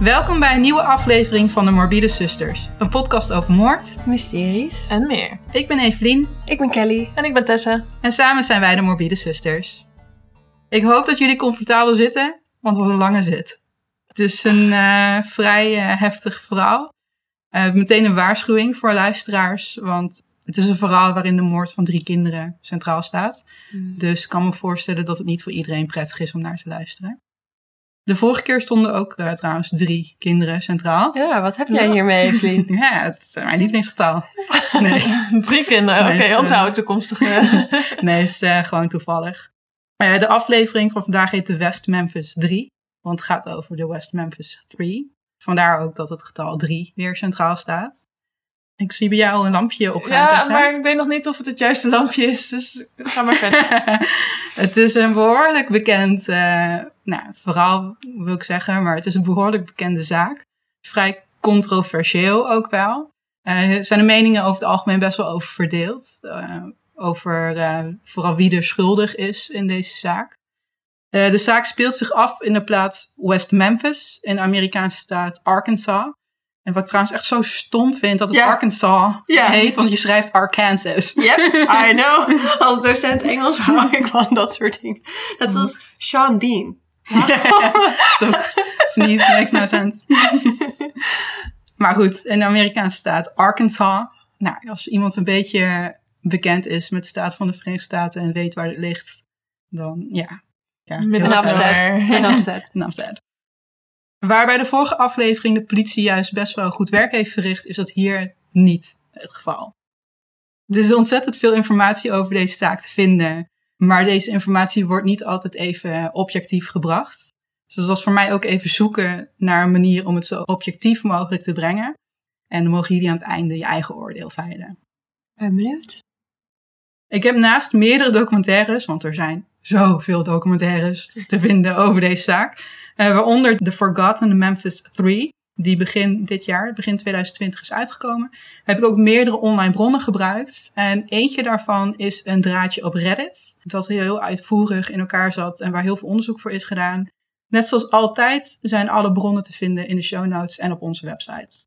Welkom bij een nieuwe aflevering van de Morbide Zusters. Een podcast over moord. Mysteries. En meer. Ik ben Evelien Ik ben Kelly. En ik ben Tessa. en samen zijn wij de Morbide Zusters. Ik hoop dat jullie comfortabel zitten, want wat een lange zit. Het is een eh, vrij eh, heftig verhaal. Eh, meteen een waarschuwing voor luisteraars, want het is een verhaal waarin de moord van drie kinderen centraal staat. Dus ik kan me voorstellen dat het niet voor iedereen prettig is om naar te luisteren. De vorige keer stonden ook eh, trouwens drie kinderen centraal. Ja, wat heb jij Ja. hiermee, Evelien? Ja, het is mijn lievelingsgetal. Nee, Drie kinderen. Oké, Nee, onthoud toekomstige. nee is eh, gewoon toevallig. Eh, de aflevering van vandaag heet de West Memphis 3. Want het gaat over de West Memphis 3. Vandaar ook dat het getal 3 weer centraal staat. Ik zie bij jou een lampje opgaan. ja, maar ik weet nog niet of het het juiste lampje is. Dus ga maar verder. het is een behoorlijk bekend, eh, nou, verhaal wil ik zeggen, maar het is een behoorlijk bekende zaak. Vrij controversieel ook wel. Eh, Er zijn de meningen over het algemeen best wel over verdeeld. eh, over eh, vooral wie er schuldig is in deze zaak. Eh, de zaak speelt zich af in de plaats West Memphis in de Amerikaanse staat Arkansas. En wat ik trouwens echt zo stom vind dat het. Arkansas heet, want je schrijft Arkansas. Yep, I know. Als docent Engels hou ik van dat soort dingen. Net zoals Sean Bean. Zo, is niet, makes no sense. maar goed, in de Amerikaanse staat Arkansas. Nou, als iemand een beetje bekend is met de staat van de Verenigde Staten en weet waar het ligt, dan ja. ja Midden heel of veel. nowhere. En afzet. Waar bij de vorige aflevering de politie juist best wel goed werk heeft verricht, is dat hier niet het geval. Er is ontzettend veel informatie over deze zaak te vinden, maar deze informatie wordt niet altijd even objectief gebracht. Dus dat was voor mij ook even zoeken naar een manier om het zo objectief mogelijk te brengen. En dan mogen jullie aan het einde je eigen oordeel veilen. Ben benieuwd. Ik heb naast meerdere documentaires, want er zijn zoveel documentaires te vinden over deze zaak, eh, waaronder The Forgotten Memphis 3, die begin dit jaar, begin 2020 is uitgekomen, heb ik ook meerdere online bronnen gebruikt. En eentje daarvan is een draadje op Reddit, dat heel uitvoerig in elkaar zat en waar heel veel onderzoek voor is gedaan. Net zoals altijd zijn alle bronnen te vinden in de show notes en op onze website.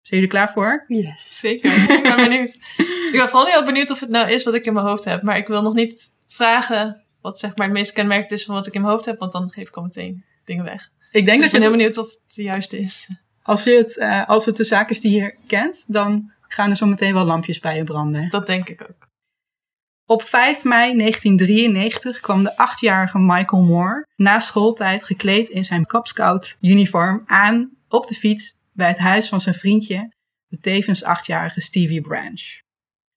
Zijn jullie klaar voor? Yes. Zeker. Ik ben benieuwd. Ik ben vooral heel benieuwd of het nou is wat ik in mijn hoofd heb. Maar ik wil nog niet vragen wat zeg maar het meest kenmerkend is van wat ik in mijn hoofd heb. Want dan geef ik al meteen dingen weg. Ik denk Dus dat ik ben je heel benieuwd of het de juiste is. Als, je het, eh, als het de zaak is die je kent, dan gaan er zo meteen wel lampjes bij je branden. Dat denk ik ook. Op 5 mei 1993 kwam de achtjarige Michael Moore na schooltijd gekleed in zijn Cub Scout uniform aan op de fiets bij het huis van zijn vriendje, de tevens achtjarige Stevie Branch.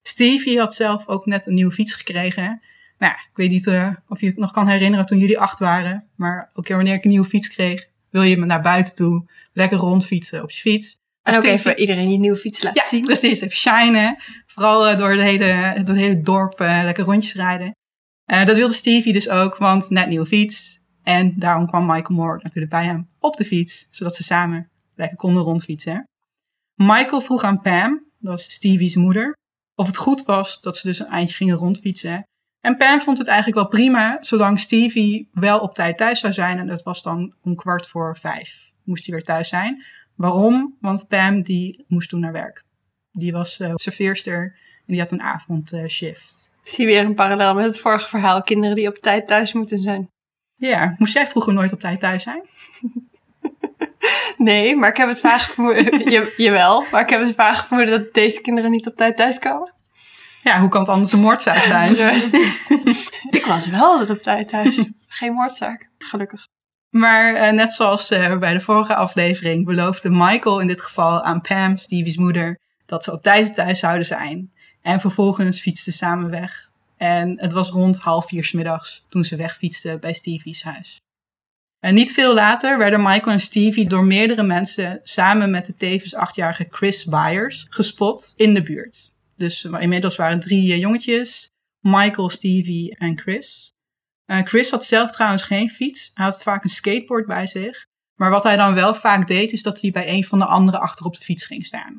Stevie had zelf ook net een nieuwe fiets gekregen. Nou, ik weet niet eh, of je het nog kan herinneren toen jullie acht waren, maar ook wanneer ik een nieuwe fiets kreeg, wil je me naar buiten toe, lekker rondfietsen op je fiets. En ook even iedereen je nieuwe fiets laten ja, zien. precies. Even shinen. Vooral eh, door, de hele, door het hele dorp eh, lekker rondjes rijden. Dat wilde Stevie dus ook, want net nieuwe fiets. En daarom kwam Michael Moore natuurlijk bij hem op de fiets. Zodat ze samen lekker konden rondfietsen. Michael vroeg aan Pam, dat was Stevie's moeder, of het goed was dat ze dus een eindje gingen rondfietsen. En Pam vond het eigenlijk wel prima, zolang Stevie wel op tijd thuis zou zijn. En dat was dan om kwart voor vijf. Moest hij weer thuis zijn. Waarom? Want Pam die moest toen naar werk. Die was eh serveerster en die had een avondshift. Zie weer een parallel met het vorige verhaal. Kinderen die op tijd thuis moeten zijn. Ja, moest jij vroeger nooit op tijd thuis zijn? Nee, maar ik heb het vaag. Je, jawel, maar ik heb het vaag vermoeden dat deze kinderen niet op tijd thuiskomen. Ja, hoe kan het anders een moordzaak zijn? Ik was wel altijd op tijd thuis. Geen moordzaak, gelukkig. Maar eh, net zoals eh, bij de vorige aflevering beloofde Michael in dit geval aan Pam, Stevie's moeder, dat ze op tijd thuis zouden zijn. En vervolgens fietsten ze samen weg. En het was rond half vier 's middags toen ze wegfietsten bij Stevie's huis. En niet veel later werden Michael en Stevie door meerdere mensen samen met de tevens achtjarige Chris Byers gespot in de buurt. Dus inmiddels waren drie eh, jongetjes, Michael, Stevie en Chris. Eh, Chris had zelf trouwens geen fiets. Hij had vaak een skateboard bij zich. Maar wat hij dan wel vaak deed, is dat hij bij een van de anderen achter op de fiets ging staan.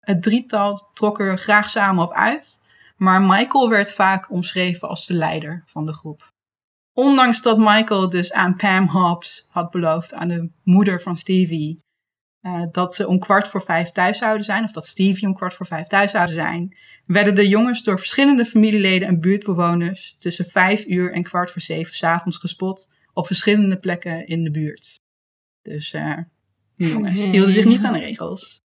Het drietal trok er graag samen op uit. Maar Michael werd vaak omschreven als de leider van de groep. Ondanks dat Michael dus aan Pam Hobbs had beloofd, aan de moeder van Stevie, uh, dat ze om kwart voor vijf thuis zouden zijn, of dat Stevie om kwart voor vijf thuis zouden zijn, werden de jongens door verschillende familieleden en buurtbewoners tussen vijf uur en kwart voor zeven s'avonds gespot op verschillende plekken in de buurt. Dus uh, die jongens hielden zich niet aan de regels.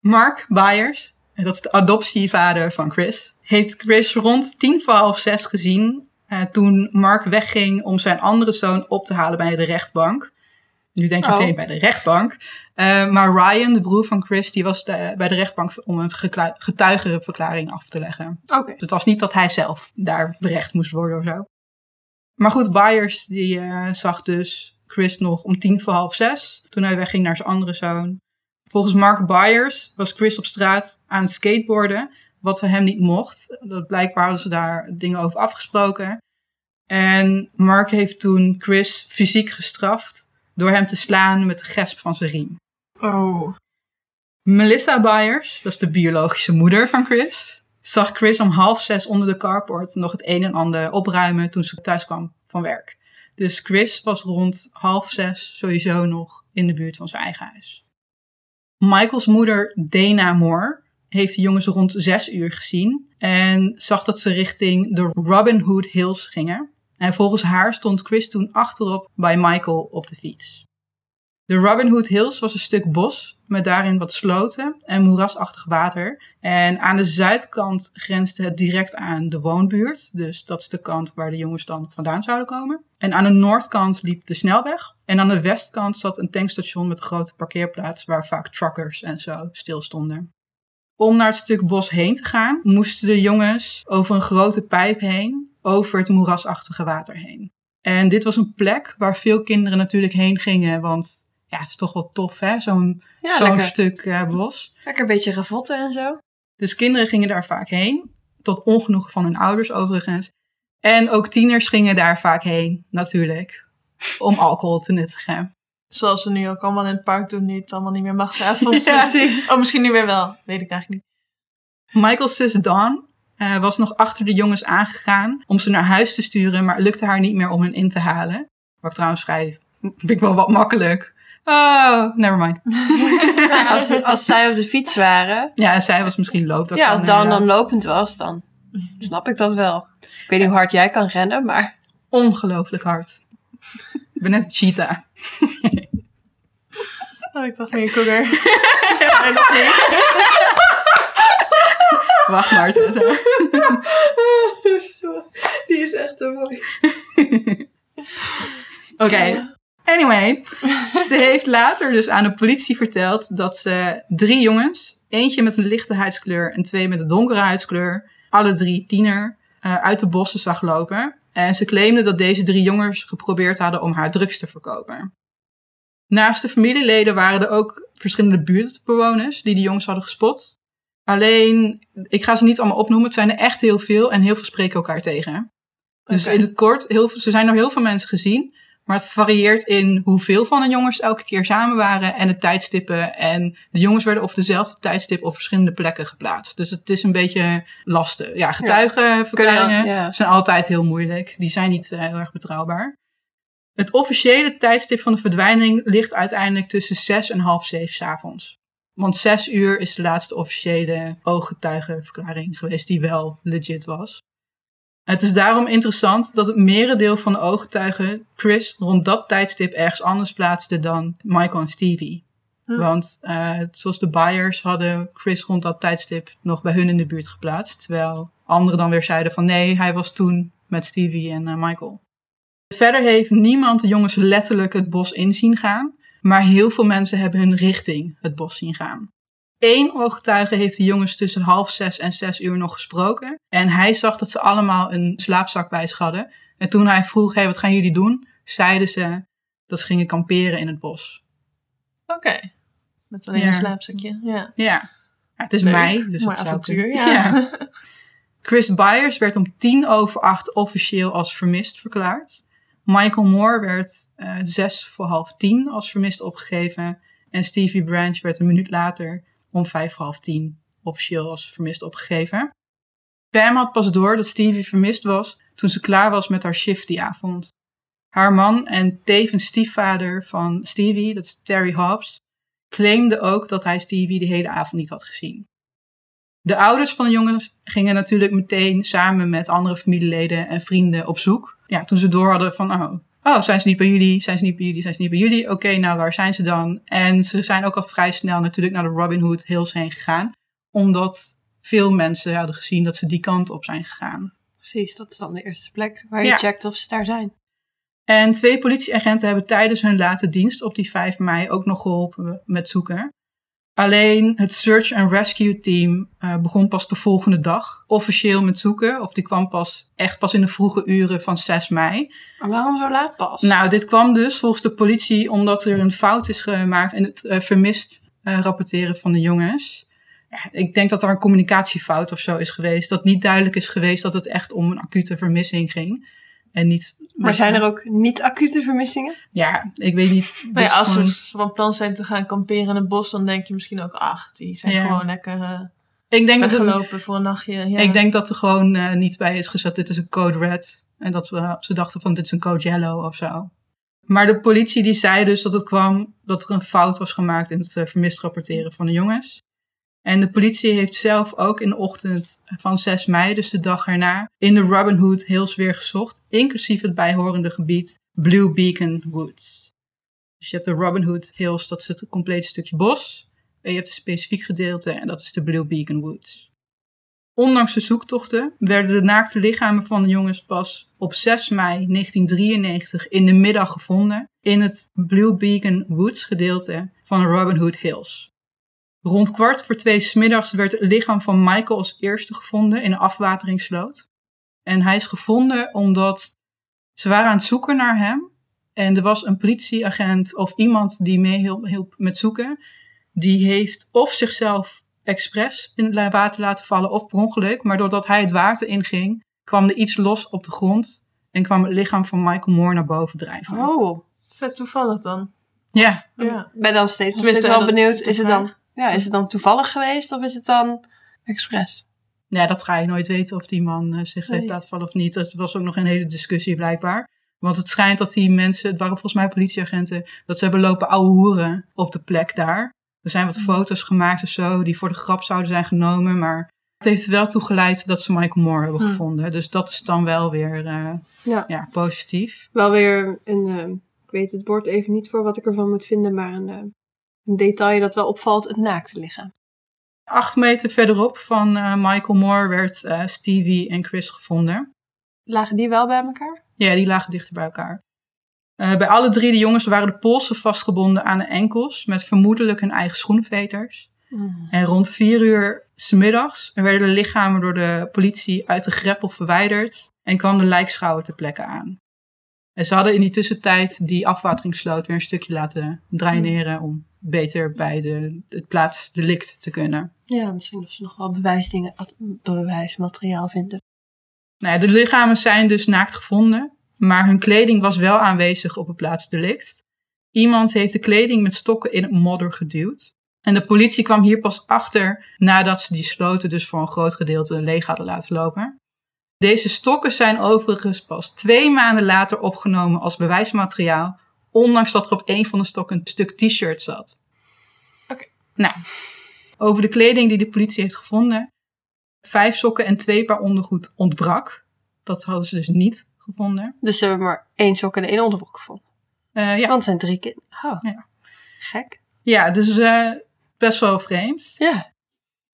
Mark Byers, dat is de adoptievader van Chris, heeft Chris rond tien voor half zes gezien uh, toen Mark wegging om zijn andere zoon op te halen bij de rechtbank. Nu denk je Oh. meteen bij de rechtbank. Uh, maar Ryan, de broer van Chris, die was de- bij de rechtbank om een getuigenverklaring af te leggen. Oké. Dus het was niet dat hij zelf daar berecht moest worden of zo. Maar goed, Byers die eh, zag dus Chris nog om tien voor half zes, toen hij wegging naar zijn andere zoon. Volgens Mark Byers was Chris op straat aan het skateboarden, wat hem niet mocht. Dat blijkbaar hadden ze daar dingen over afgesproken. En Mark heeft toen Chris fysiek gestraft door hem te slaan met de gesp van zijn riem. Oh. Melissa Byers, dat is de biologische moeder van Chris, zag Chris om half zes onder de carport nog het een en ander opruimen toen ze thuis kwam van werk. Dus Chris was rond half zes sowieso nog in de buurt van zijn eigen huis. Michaels moeder Dana Moore heeft de jongens rond zes uur gezien en zag dat ze richting de Robin Hood Hills gingen. En volgens haar stond Chris toen achterop bij Michael op de fiets. De Robin Hood Hills was een stuk bos met daarin wat sloten en moerasachtig water. En aan de zuidkant grensde het direct aan de woonbuurt. Dus dat is de kant waar de jongens dan vandaan zouden komen. En aan de noordkant liep de snelweg. En aan de westkant zat een tankstation met een grote parkeerplaats waar vaak truckers en zo stilstonden. Om naar het stuk bos heen te gaan, moesten de jongens over een grote pijp heen, over het moerasachtige water heen. En dit was een plek waar veel kinderen natuurlijk heen gingen, want ja, is toch wel tof hè, zo'n Ja, zo'n stuk eh, bos. Lekker een beetje ravotten en zo. Dus kinderen gingen daar vaak heen, tot ongenoegen van hun ouders overigens. En ook tieners gingen daar vaak heen, natuurlijk, om alcohol te nuttigen. Zoals ze nu ook allemaal in het park doen, nu het allemaal niet meer mag s'avonds. Ja. Precies. Oh, misschien nu weer wel. Weet ik eigenlijk niet. Michael's zus Dawn eh, was nog achter de jongens aangegaan om ze naar huis te sturen, maar het lukte haar niet meer om hen in te halen. Wat ik trouwens vrij, vind ik wel wat makkelijk. Oh, never mind. Als, als zij op de fiets waren. Ja, en zij was misschien loopt. dat ja, kan als Dan dan inderdaad. lopend was, dan snap ik dat wel. Ik weet niet hoe hard jij kan rennen, maar... Ongelooflijk hard. Ik ben net een cheetah. Oh, ik dacht meer een cougar. nee, nog niet. Wacht maar. Tessa. Die is echt zo mooi. Oké. Anyway, ze heeft later dus aan de politie verteld dat ze drie jongens, eentje met een lichte huidskleur en twee met een donkere huidskleur, alle drie tiener, eh, uit de bossen zag lopen. En ze claimde dat deze drie jongens geprobeerd hadden om haar drugs te verkopen. Naast de familieleden waren er ook verschillende buurtbewoners die de jongens hadden gespot. Alleen, ik ga ze niet allemaal opnoemen, het zijn er echt heel veel en heel veel spreken elkaar tegen. Dus in het kort, heel, ze zijn door heel veel mensen gezien. Maar het varieert in hoeveel van de jongens elke keer samen waren en de tijdstippen. En de jongens werden op dezelfde tijdstip op verschillende plekken geplaatst. Dus het is een beetje lastig. Ja, getuigenverklaringen ja. zijn altijd heel moeilijk. Die zijn niet eh, heel erg betrouwbaar. Het officiële tijdstip van de verdwijning ligt uiteindelijk tussen zes en half zeven 's avonds. Want zes uur is de laatste officiële ooggetuigenverklaring geweest die wel legit was. Het is daarom interessant dat het merendeel van de ooggetuigen Chris rond dat tijdstip ergens anders plaatste dan Michael en Stevie. Want eh, zoals de buyers hadden Chris rond dat tijdstip nog bij hun in de buurt geplaatst. Terwijl anderen dan weer zeiden van nee, hij was toen met Stevie en eh, Michael. Verder heeft niemand de jongens letterlijk het bos in zien gaan. Maar heel veel mensen hebben hun richting het bos zien gaan. Eén ooggetuige heeft de jongens tussen half zes en zes uur nog gesproken. En hij zag dat ze allemaal een slaapzak bij zich hadden. En toen hij vroeg, hey, wat gaan jullie doen? Zeiden ze dat ze gingen kamperen in het bos. Oké. Met alleen Ja. een slaapzakje. Ja. Ja, Ja, het is Leuk. mei, dus zou avontuur, ja. Chris Byers werd om tien over acht officieel als vermist verklaard. Michael Moore werd eh, zes voor half tien als vermist opgegeven. En Stevie Branch werd een minuut later om vijf half tien officieel als vermist opgegeven. Pam had pas door dat Stevie vermist was toen ze klaar was met haar shift die avond. Haar man en tevens stiefvader van Stevie, dat is Terry Hobbs, claimde ook dat hij Stevie de hele avond niet had gezien. De ouders van de jongens gingen natuurlijk meteen samen met andere familieleden en vrienden op zoek. Ja, toen ze door hadden van, oh, oh, zijn ze niet bij jullie? Zijn ze niet bij jullie? Zijn ze niet bij jullie? Oké, nou, waar zijn ze dan? En ze zijn ook al vrij snel natuurlijk naar de Robin Hood Hills heen gegaan, omdat veel mensen hadden gezien dat ze die kant op zijn gegaan. Precies, dat is dan de eerste plek waar je Ja. checkt of ze daar zijn. En twee politieagenten hebben tijdens hun late dienst op die 5 mei ook nog geholpen met zoeken. Alleen het Search and Rescue Team eh, begon pas de volgende dag officieel met zoeken. Of die kwam pas echt pas in de vroege uren van 6 mei. Maar waarom zo laat pas? Nou, dit kwam dus volgens de politie omdat er een fout is gemaakt in het eh, vermist eh, rapporteren van de jongens. Ja, ik denk dat er een communicatiefout of zo is geweest. Dat niet duidelijk is geweest dat het echt om een acute vermissing ging. En niet. Maar zijn er ook niet acute vermissingen? Ja, ik weet niet. Nou Dus ja, als gewoon- we van plan zijn te gaan kamperen in het bos, dan denk je misschien ook, ach, die zijn Ja. gewoon lekker eh, ik denk dat het, weggelopen voor een nachtje. Ja. ik denk dat er gewoon eh, niet bij is gezet. Dit is een code red. En dat we, ze dachten van dit is een code yellow of zo. Maar de politie die zei dus dat het kwam dat er een fout was gemaakt in het eh, vermist rapporteren van de jongens. En de politie heeft zelf ook in de ochtend van 6 mei, dus de dag erna, in de Robin Hood Hills weer gezocht, inclusief het bijhorende gebied Blue Beacon Woods. Dus je hebt de Robin Hood Hills, dat is het complete stukje bos. En je hebt een specifiek gedeelte en dat is de Blue Beacon Woods. Ondanks de zoektochten werden de naakte lichamen van de jongens pas op 6 mei 1993 in de middag gevonden in het Blue Beacon Woods gedeelte van Robin Hood Hills. Rond kwart voor twee 's middags werd het lichaam van Michael als eerste gevonden in een afwateringssloot. En hij is gevonden omdat ze waren aan het zoeken naar hem. En er was een politieagent of iemand die meehielp hielp met zoeken. Die heeft of zichzelf expres in het water laten vallen of per ongeluk. Maar doordat hij het water inging, kwam er iets los op de grond. En kwam het lichaam van Michael Moore naar boven drijven. Oh. Vet toevallig dan. Ja, Ja. Ik ben dan steeds, Tenminste, wel benieuwd. is het, dan, ja, is het dan toevallig geweest of is het dan expres? ja, dat ga je nooit weten of die man eh, zich heeft Nee. laten vallen of niet. Er was ook nog een hele discussie blijkbaar. Want het schijnt dat die mensen, het waren volgens mij politieagenten, dat ze hebben lopen ouwe hoeren op de plek daar. Er zijn wat foto's gemaakt of zo, die voor de grap zouden zijn genomen. Maar het heeft wel toe geleid dat ze Michael Moore hebben Hm. gevonden. Dus dat is dan wel weer eh, Ja. ja, positief. Wel weer een, eh, ik weet het woord even niet voor wat ik ervan moet vinden, maar een, een detail dat wel opvalt, het naakte lichaam. Acht meter verderop van eh, Michael Moore werd eh, Stevie en Chris gevonden. Lagen die wel bij elkaar? Ja, die lagen dichter bij elkaar. Eh, bij alle drie de jongens waren de polsen vastgebonden aan de enkels met vermoedelijk hun eigen schoenveters. En rond vier uur 's middags werden de lichamen door de politie uit de greppel verwijderd en kwam de lijkschouwer ter plekke aan. En ze hadden in die tussentijd die afwateringssloot weer een stukje laten draineren om beter bij de, het plaatsdelict te kunnen. Ja, misschien of ze nog wel bewijsdingen, bewijsmateriaal vinden. Nou ja, de lichamen zijn dus naakt gevonden, maar hun kleding was wel aanwezig op het plaatsdelict. Iemand heeft de kleding met stokken in het modder geduwd. En de politie kwam hier pas achter nadat ze die sloten dus voor een groot gedeelte leeg hadden laten lopen. Deze stokken zijn overigens pas twee maanden later opgenomen als bewijsmateriaal, ondanks dat er op een van de stokken een stuk t-shirt zat. Oké. Nou, over de kleding die de politie heeft gevonden. Vijf sokken en twee paar ondergoed ontbrak. Dat hadden ze dus niet gevonden. Dus ze hebben maar één sok en één onderbroek gevonden. Eh, ja. Want het zijn drie kinderen. Oh, Ja. gek. ja, dus eh, best wel vreemd. Ja.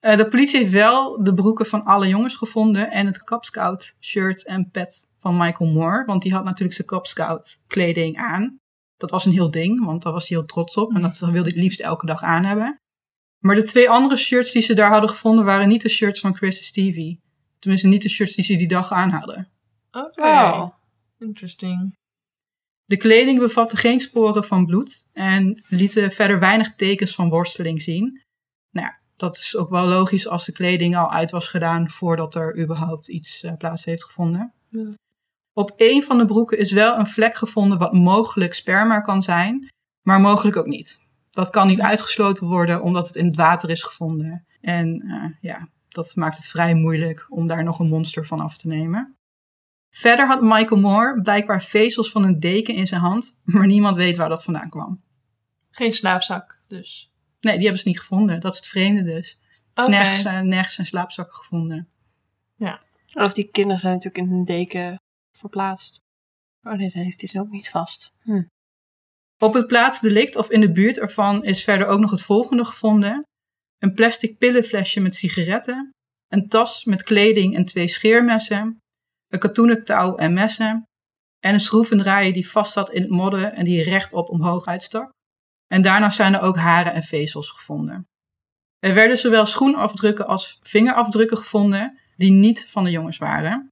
Eh, de politie heeft wel de broeken van alle jongens gevonden en het Cub Scout shirt en pet van Michael Moore. Want die had natuurlijk zijn Cub Scout kleding aan. Dat was een heel ding, want daar was hij heel trots op. En dat wilde hij het liefst elke dag aan hebben. Maar de twee andere shirts die ze daar hadden gevonden waren niet de shirts van Chris en Stevie. Tenminste, niet de shirts die ze die dag aan hadden. Oké. Oh. Interesting. De kleding bevatte geen sporen van bloed en lieten verder weinig tekens van worsteling zien. Nou ja, dat is ook wel logisch als de kleding al uit was gedaan voordat er überhaupt iets eh, plaats heeft gevonden. Ja. Op een van de broeken is wel een vlek gevonden wat mogelijk sperma kan zijn, maar mogelijk ook niet. Dat kan niet uitgesloten worden omdat het in het water is gevonden. En eh, ja, dat maakt het vrij moeilijk om daar nog een monster van af te nemen. Verder had Michael Moore blijkbaar vezels van een deken in zijn hand, maar niemand weet waar dat vandaan kwam. Geen slaapzak, dus. Nee, die hebben ze niet gevonden. Dat is het vreemde dus. Dus nergens, eh, nergens zijn slaapzakken gevonden. Of die kinderen zijn natuurlijk in een deken verplaatst. Oh nee, dan heeft hij ze ook niet vast. Hm. Op het plaatsdelict of in de buurt ervan is verder ook nog het volgende gevonden. Een plastic pillenflesje met sigaretten, een tas met kleding en twee scheermessen, een katoenen touw en messen en een schroevendraaier die vast zat in het modder en die rechtop omhoog uitstak. En daarna zijn er ook haren en vezels gevonden. Er werden zowel schoenafdrukken als vingerafdrukken gevonden die niet van de jongens waren.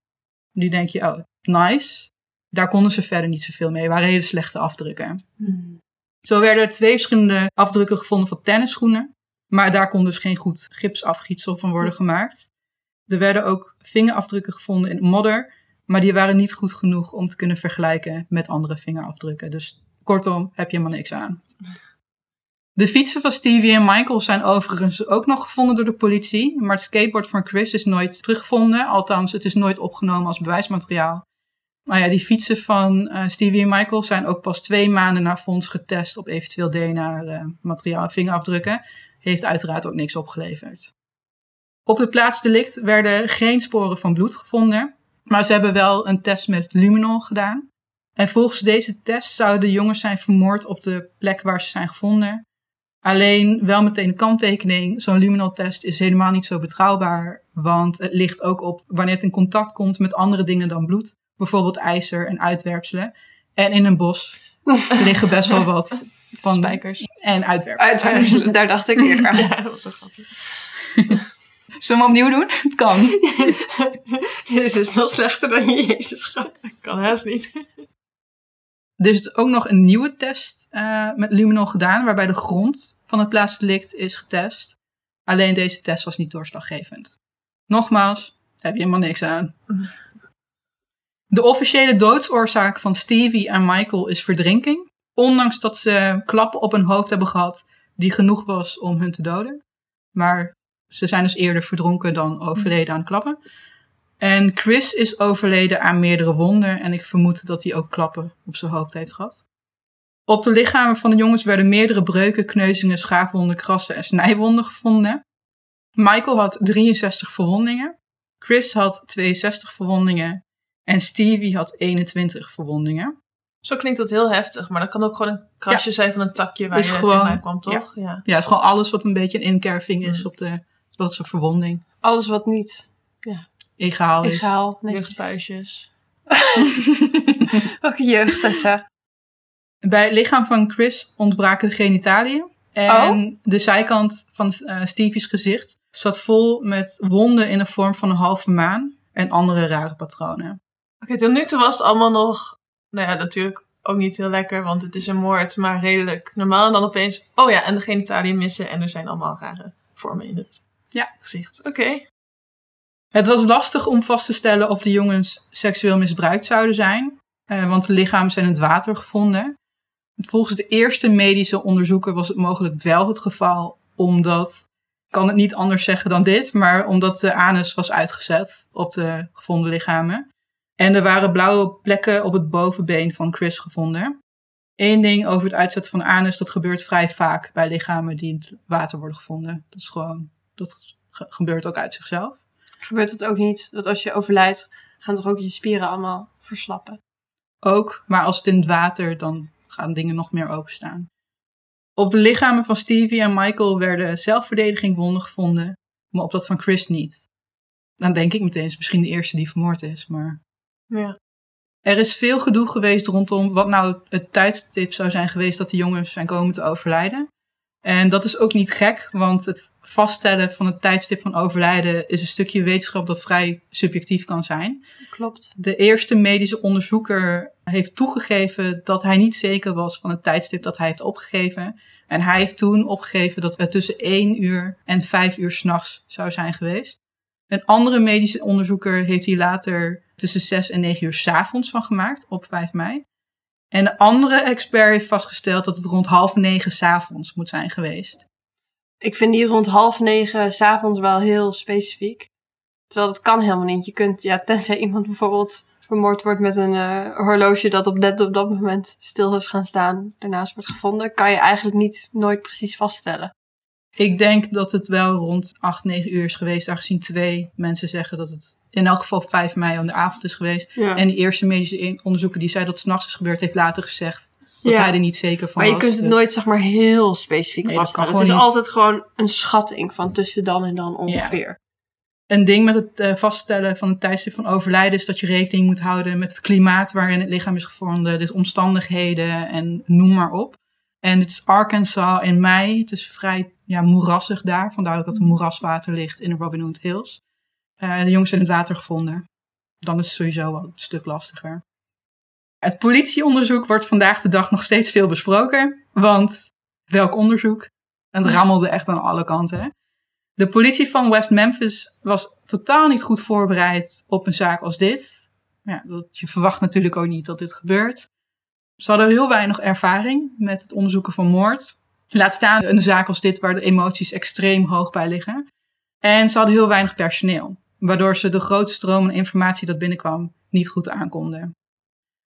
Die denk je, oh, nice. Daar konden ze verder niet zoveel mee. waren hele slechte afdrukken. Zo werden er twee verschillende afdrukken gevonden van tennisschoenen. Maar daar kon dus geen goed gipsafgietsel van worden gemaakt. Er werden ook vingerafdrukken gevonden in modder. Maar die waren niet goed genoeg om te kunnen vergelijken met andere vingerafdrukken. Dus kortom, heb je helemaal niks aan. De fietsen van Stevie en Michael zijn overigens ook nog gevonden door de politie. Maar het skateboard van Chris is nooit teruggevonden. Althans, het is nooit opgenomen als bewijsmateriaal. Maar ja, die fietsen van eh, Stevie en Michael zijn ook pas twee maanden na fonds getest op eventueel DNA-materiaal en vingerafdrukken. Heeft uiteraard ook niks opgeleverd. Op het plaatsdelict werden geen sporen van bloed gevonden. Maar ze hebben wel een test met luminol gedaan. En volgens deze test zouden de jongens zijn vermoord op de plek waar ze zijn gevonden. Alleen wel meteen een kanttekening. Zo'n luminol-test is helemaal niet zo betrouwbaar. Want het ligt ook op wanneer het in contact komt met andere dingen dan bloed. Bijvoorbeeld ijzer en uitwerpselen. En in een bos liggen best wel wat van Spijkers. en uitwerpselen. Daar dacht ik eerder aan. Ja, dat was wel grappig. Zullen we hem opnieuw doen? Het kan. Dit is nog slechter dan je Jezus gaat. Kan haast niet. Er is ook nog een nieuwe test eh, met luminol gedaan, waarbij de grond van het plaatsdelict is getest. Alleen deze test was niet doorslaggevend. Nogmaals, heb je helemaal niks aan. De officiële doodsoorzaak van Stevie en Michael is verdrinking. Ondanks dat ze klappen op hun hoofd hebben gehad die genoeg was om hun te doden. Maar ze zijn dus eerder verdronken dan overleden aan klappen. En Chris is overleden aan meerdere wonden en ik vermoed dat hij ook klappen op zijn hoofd heeft gehad. Op de lichamen van de jongens werden meerdere breuken, kneuzingen, schaafwonden, krassen en snijwonden gevonden. Michael had 63 verwondingen, Chris had 62 verwondingen en Stevie had 21 verwondingen. Zo klinkt dat heel heftig, maar dat kan ook gewoon een krasje zijn van een takje waar Is je gewoon- tegenaan kwam, toch? Ja. Ja, het is gewoon alles wat een beetje een inkerving is Mm. op de, dat is een verwonding. Alles wat niet Egaal is. egaal. Jeugdpuisjes. Ook jeugd, Tessa. Bij het lichaam van Chris ontbraken de genitaliën. En de zijkant van eh, Stevie's gezicht zat vol met wonden in de vorm van een halve maan en andere rare patronen. Oké, tot nu toe was het allemaal nog, nou ja, natuurlijk ook niet heel lekker, want het is een moord, maar redelijk normaal. En dan opeens, oh ja, en de genitaliën missen en er zijn allemaal rare vormen in het Ja. gezicht. Oké. Het was lastig om vast te stellen of de jongens seksueel misbruikt zouden zijn, eh, want de lichamen zijn in het water gevonden. Volgens de eerste medische onderzoeken was het mogelijk wel het geval, omdat, ik kan het niet anders zeggen dan dit, maar omdat de anus was uitgezet op de gevonden lichamen. En er waren blauwe plekken op het bovenbeen van Chris gevonden. Eén ding over het uitzetten van anus, dat gebeurt vrij vaak bij lichamen die in het water worden gevonden. Dat is gewoon, dat ge- gebeurt ook uit zichzelf. Gebeurt het ook niet dat als je overlijdt, gaan toch ook je spieren allemaal verslappen? ook. Maar als het in het water, dan gaan dingen nog meer openstaan. Op de lichamen van Stevie en Michael werden zelfverdediging wonden gevonden, maar op dat van Chris niet. Dan denk ik meteen, is misschien de eerste die vermoord is, maar... Ja. Er is veel gedoe geweest rondom wat nou het tijdstip zou zijn geweest dat de jongens zijn komen te overlijden. En dat is ook niet gek, want het vaststellen van het tijdstip van overlijden is een stukje wetenschap dat vrij subjectief kan zijn. Klopt. De eerste medische onderzoeker heeft toegegeven dat hij niet zeker was van het tijdstip dat hij heeft opgegeven. En hij heeft toen opgegeven dat het tussen 1 uur en 5 uur s'nachts zou zijn geweest. Een andere medische onderzoeker heeft hier later tussen 6 en 9 uur 's avonds van gemaakt, op 5 mei. En een andere expert heeft vastgesteld dat het rond half negen 's avonds moet zijn geweest. Ik vind die rond half negen s'avonds wel heel specifiek. Terwijl dat kan helemaal niet. Je kunt, ja, tenzij iemand bijvoorbeeld vermoord wordt met een eh, horloge dat op net op dat moment stil is gaan staan, daarnaast wordt gevonden, kan je eigenlijk niet nooit precies vaststellen. Ik denk dat het wel rond 8, 9 uur is geweest, aangezien twee mensen zeggen dat het in elk geval 5 mei aan de avond is geweest. Ja. En die eerste medische onderzoeker die zei dat het s'nachts is gebeurd, heeft later gezegd dat Ja. hij er niet zeker van maar je was. kunt het Dus- nooit zeg maar heel specifiek Nee, vaststellen. Het is niet. altijd gewoon een schatting van tussen dan en dan ongeveer. Een ding met het eh, vaststellen van het tijdstip van overlijden is dat je rekening moet houden met het klimaat waarin het lichaam is gevonden, dus omstandigheden en noem maar op. En het is Arkansas in mei, het is vrij ja, moerassig daar, vandaar dat er moeraswater ligt in de Robin Hood Hills. Eh, de jongens zijn in het water gevonden. Dan is het sowieso wel een stuk lastiger. Het politieonderzoek wordt vandaag de dag nog steeds veel besproken, want welk onderzoek? Het rammelde echt aan alle kanten. hè? De politie van West Memphis was totaal niet goed voorbereid op een zaak als dit. Ja, dat, je verwacht natuurlijk ook niet dat dit gebeurt. Ze hadden heel weinig ervaring met het onderzoeken van moord. Laat staan een zaak als dit waar de emoties extreem hoog bij liggen. En ze hadden heel weinig personeel, waardoor ze de grote stroom aan informatie dat binnenkwam niet goed aankonden.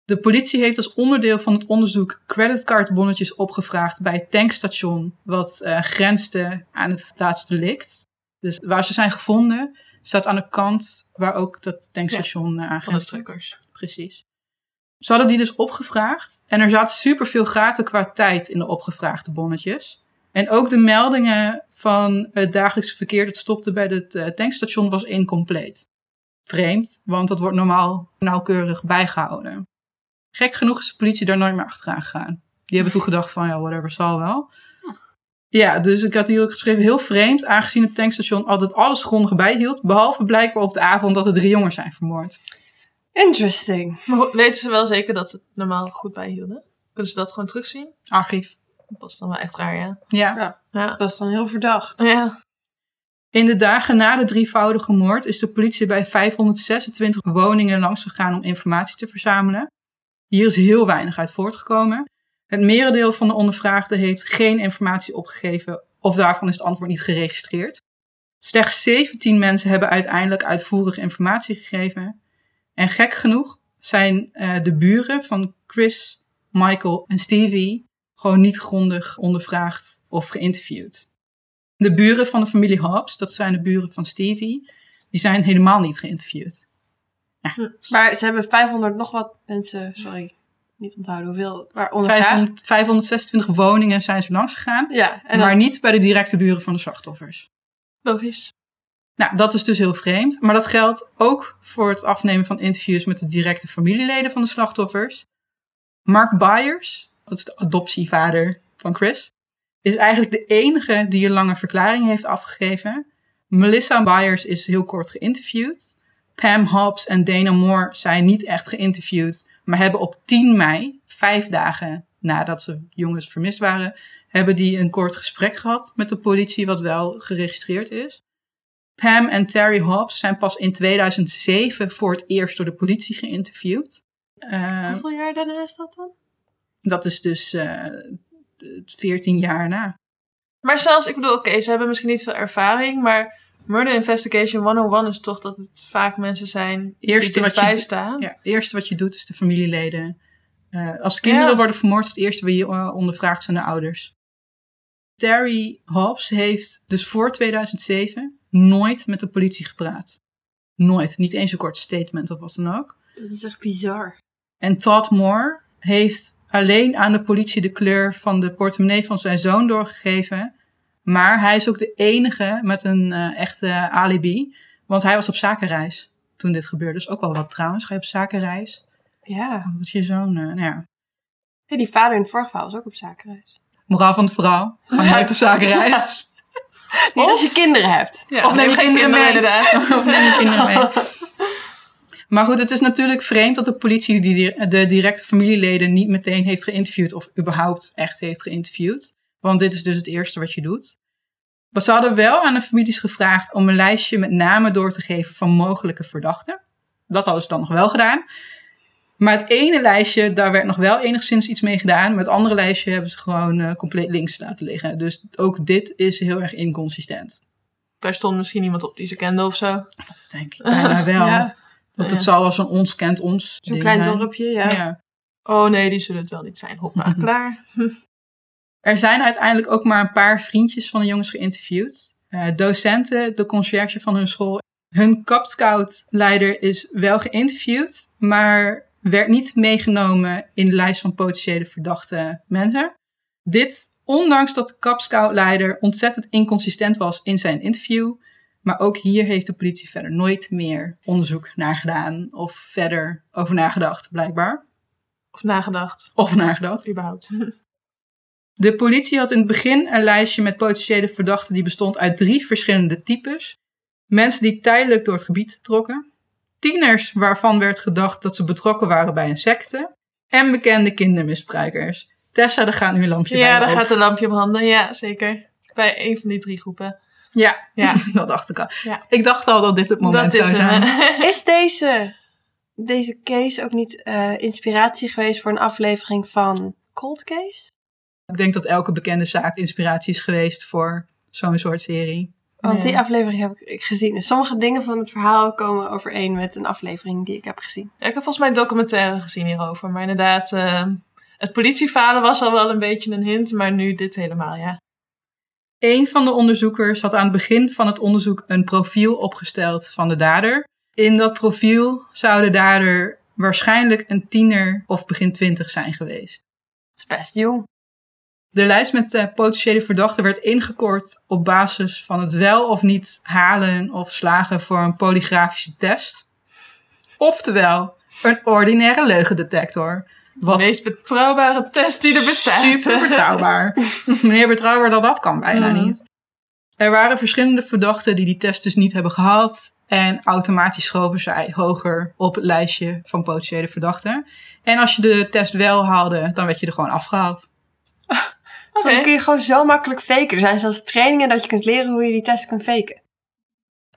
De politie heeft als onderdeel van het onderzoek creditcardbonnetjes opgevraagd bij het tankstation, wat eh, grensde aan het laatste delict. Dus waar ze zijn gevonden, staat aan de kant waar ook dat tankstation eh, aan Van de. Precies. Ze hadden die dus opgevraagd. En er zaten superveel gaten qua tijd in de opgevraagde bonnetjes. En ook de meldingen van het dagelijkse verkeer dat stopte bij het eh, tankstation was incompleet. Vreemd, want dat wordt normaal nauwkeurig bijgehouden. Gek genoeg is de politie daar nooit meer achteraan gegaan. Die hebben toen gedacht van, ja, whatever, zal wel. Ja, dus ik had hier ook geschreven, heel vreemd, aangezien het tankstation altijd alles grondig bijhield, behalve blijkbaar op de avond dat er drie jongens zijn vermoord. Interesting. Maar weten ze wel zeker dat ze het normaal goed bijhielden? Kunnen ze dat gewoon terugzien? Archief. Dat is dan wel echt raar, ja. Ja. Ja. Ja. Dat is dan heel verdacht. Ja. In de dagen na de drievoudige moord is de politie bij 526 woningen langsgegaan om informatie te verzamelen. Hier is heel weinig uit voortgekomen. Het merendeel van de ondervraagden heeft geen informatie opgegeven of daarvan is het antwoord niet geregistreerd. Slechts 17 mensen hebben uiteindelijk uitvoerige informatie gegeven. En gek genoeg zijn eh, de buren van Chris, Michael en Stevie gewoon niet grondig ondervraagd of geïnterviewd. De buren van de familie Hobbs, dat zijn de buren van Stevie, die zijn helemaal niet geïnterviewd. Maar ze hebben 500 nog wat mensen, sorry, niet onthouden hoeveel, waar ondervraagd. 500 526 woningen zijn ze langs gegaan, Ja, en dan, maar niet bij de directe buren van de slachtoffers. Logisch. Nou, dat is dus heel vreemd. Maar dat geldt ook voor het afnemen van interviews met de directe familieleden van de slachtoffers. Mark Byers, dat is de adoptievader van Chris, is eigenlijk de enige die een lange verklaring heeft afgegeven. Melissa Byers is heel kort geïnterviewd. Pam Hobbs en Dana Moore zijn niet echt geïnterviewd, maar hebben op 10 mei, vijf dagen nadat ze jongens vermist waren, hebben die een kort gesprek gehad met de politie, wat wel geregistreerd is. Pam en Terry Hobbs zijn pas in 2007 voor het eerst door de politie geïnterviewd. Eh, hoeveel jaar daarna is dat dan? dat is dus eh 14 jaar na. Maar zelfs, ik bedoel, oké, ze hebben misschien niet veel ervaring, maar Murder Investigation 101 is toch dat het vaak mensen zijn Eerste die wat je dichtbij doet- staan. Ja, het eerste wat je doet is de familieleden. Eh, als kinderen Ja. worden vermoord, is het eerste wie je ondervraagt zijn de ouders. Terry Hobbs heeft dus voor 2007 nooit met de politie gepraat. Nooit. Niet eens een kort statement of wat dan ook. Dat is echt bizar. En Todd Moore heeft alleen aan de politie de kleur van de portemonnee van zijn zoon doorgegeven. Maar hij is ook de enige met een eh, echte alibi. Want hij was op zakenreis toen dit gebeurde. Dus ook wel wat trouwens. Ga je op zakenreis? Ja. Wat is je zoon? eh, nou ja. Hey, die vader in het vorige verhaal was ook op zakenreis. Moraal van het verhaal. Ga niet op zakenreis. Niet als je kinderen hebt. Ja, Of neem je kinderen mee. inderdaad. of neem je kinderen mee. Maar goed, het is natuurlijk vreemd dat de politie die, de directe familieleden niet meteen heeft geïnterviewd of überhaupt echt heeft geïnterviewd. Want dit is dus het eerste wat je doet. Maar ze hadden wel aan de families gevraagd om een lijstje met namen door te geven van mogelijke verdachten. Dat hadden ze dan nog wel gedaan. Maar het ene lijstje, daar werd nog wel enigszins iets mee gedaan. Maar het andere lijstje hebben ze gewoon eh, compleet links laten liggen. Dus ook dit is heel erg inconsistent. Daar stond misschien iemand op die ze kende of zo. Dat denk ik bijna wel. Ja. Want het Ja. zal wel zo'n ons kent ons Zo'n klein zijn. dorpje, ja. ja. Oh nee, die zullen het wel niet zijn. Hoppa, klaar. Er zijn uiteindelijk ook maar een paar vriendjes van de jongens geïnterviewd. Eh, docenten, de conciërge van hun school. Hun Cub Scout leider is wel geïnterviewd, maar werd niet meegenomen in de lijst van potentiële verdachte mensen. Dit ondanks dat de Cub Scout leider ontzettend inconsistent was in zijn interview. Maar ook hier heeft de politie verder nooit meer onderzoek naar gedaan of verder over nagedacht, blijkbaar. Of nagedacht. Of nagedacht. Überhaupt. De politie had in het begin een lijstje met potentiële verdachten die bestond uit drie verschillende types. Mensen die tijdelijk door het gebied trokken. Tieners waarvan werd gedacht dat ze betrokken waren bij een secte. En bekende kindermisbruikers. Tessa, daar gaat nu een lampje bij Ja, daar op. gaat een lampje branden. Ja, zeker. Bij een van die drie groepen. Ja, Ja. dat dacht ik al. Ja. Ik dacht al dat dit het moment dat is zou zijn. Is deze, deze case ook niet eh, inspiratie geweest voor een aflevering van Cold Case? Ik denk dat elke bekende zaak inspiratie is geweest voor zo'n soort serie. Want die aflevering heb ik gezien. En sommige dingen van het verhaal komen overeen met een aflevering die ik heb gezien. Ja, ik heb volgens mij een documentaire gezien hierover. Maar inderdaad, eh, het politiefalen was al wel een beetje een hint. Maar nu dit helemaal, ja. Een van de onderzoekers had aan het begin van het onderzoek een profiel opgesteld van de dader. In dat profiel zou de dader waarschijnlijk een tiener of begin twintig zijn geweest. Dat is best jong. De lijst met eh, potentiële verdachten werd ingekort op basis van het wel of niet halen of slagen voor een polygrafische test. Oftewel, een ordinaire leugendetector. De Wat meest betrouwbare test die er bestaat. Super betrouwbaar. Meer betrouwbaar dan dat kan bijna Mhm. niet. Er waren verschillende verdachten die die test dus niet hebben gehad. En automatisch schoven zij hoger op het lijstje van potentiële verdachten. En als je de test wel haalde, dan werd je er gewoon afgehaald. Dus dan kun je gewoon zo makkelijk faken. Er zijn zelfs trainingen dat je kunt leren hoe je die test kunt faken.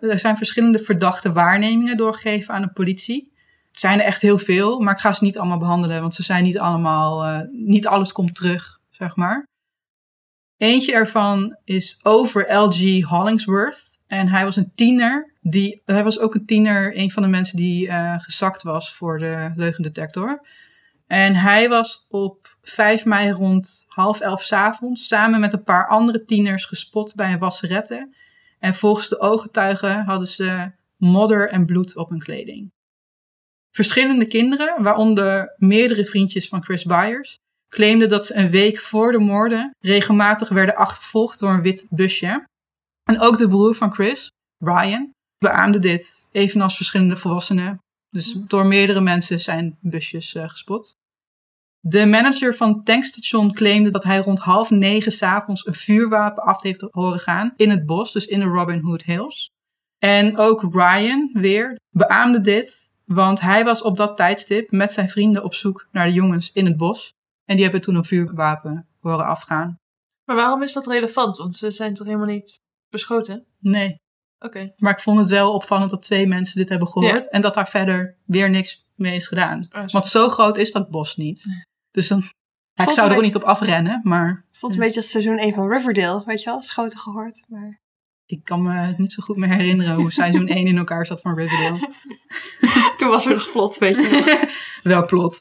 Er zijn verschillende verdachte waarnemingen doorgegeven aan de politie. Het zijn er echt heel veel, maar ik ga ze niet allemaal behandelen, want ze zijn niet allemaal, eh, niet alles komt terug, zeg maar. Eentje ervan is over LG Hollingsworth. En hij was een tiener. Die, hij was ook een tiener, een van de mensen die eh, gezakt was voor de leugendetector. En hij was op 5 mei rond half elf 's avonds samen met een paar andere tieners gespot bij een wasserette. En volgens de ooggetuigen hadden ze modder en bloed op hun kleding. Verschillende kinderen, waaronder meerdere vriendjes van Chris Byers, claimden dat ze een week voor de moorden regelmatig werden achtervolgd door een wit busje. En ook de broer van Chris, Ryan, beaamde dit, evenals verschillende volwassenen. Dus door meerdere mensen zijn busjes eh, gespot. De manager van tankstation claimde dat hij rond half negen s'avonds een vuurwapen af heeft horen gaan in het bos, dus in de Robin Hood Hills. En ook Ryan weer beaamde dit, want hij was op dat tijdstip met zijn vrienden op zoek naar de jongens in het bos. En die hebben toen een vuurwapen horen afgaan. Maar waarom is dat relevant? Want ze zijn toch helemaal niet beschoten? Nee, Oké. maar ik vond het wel opvallend dat twee mensen dit hebben gehoord en dat daar verder weer niks mee is gedaan. Zo. Want zo groot is dat bos niet. Dus dan, ja, ik zou er ook niet op afrennen, maar Voelt een beetje als seizoen 1 van Riverdale, weet je wel? Schoten gehoord. Maar... ik kan me niet zo goed meer herinneren hoe seizoen 1 in elkaar zat van Riverdale. Toen was er nog plot, weet je wel. Welk plot?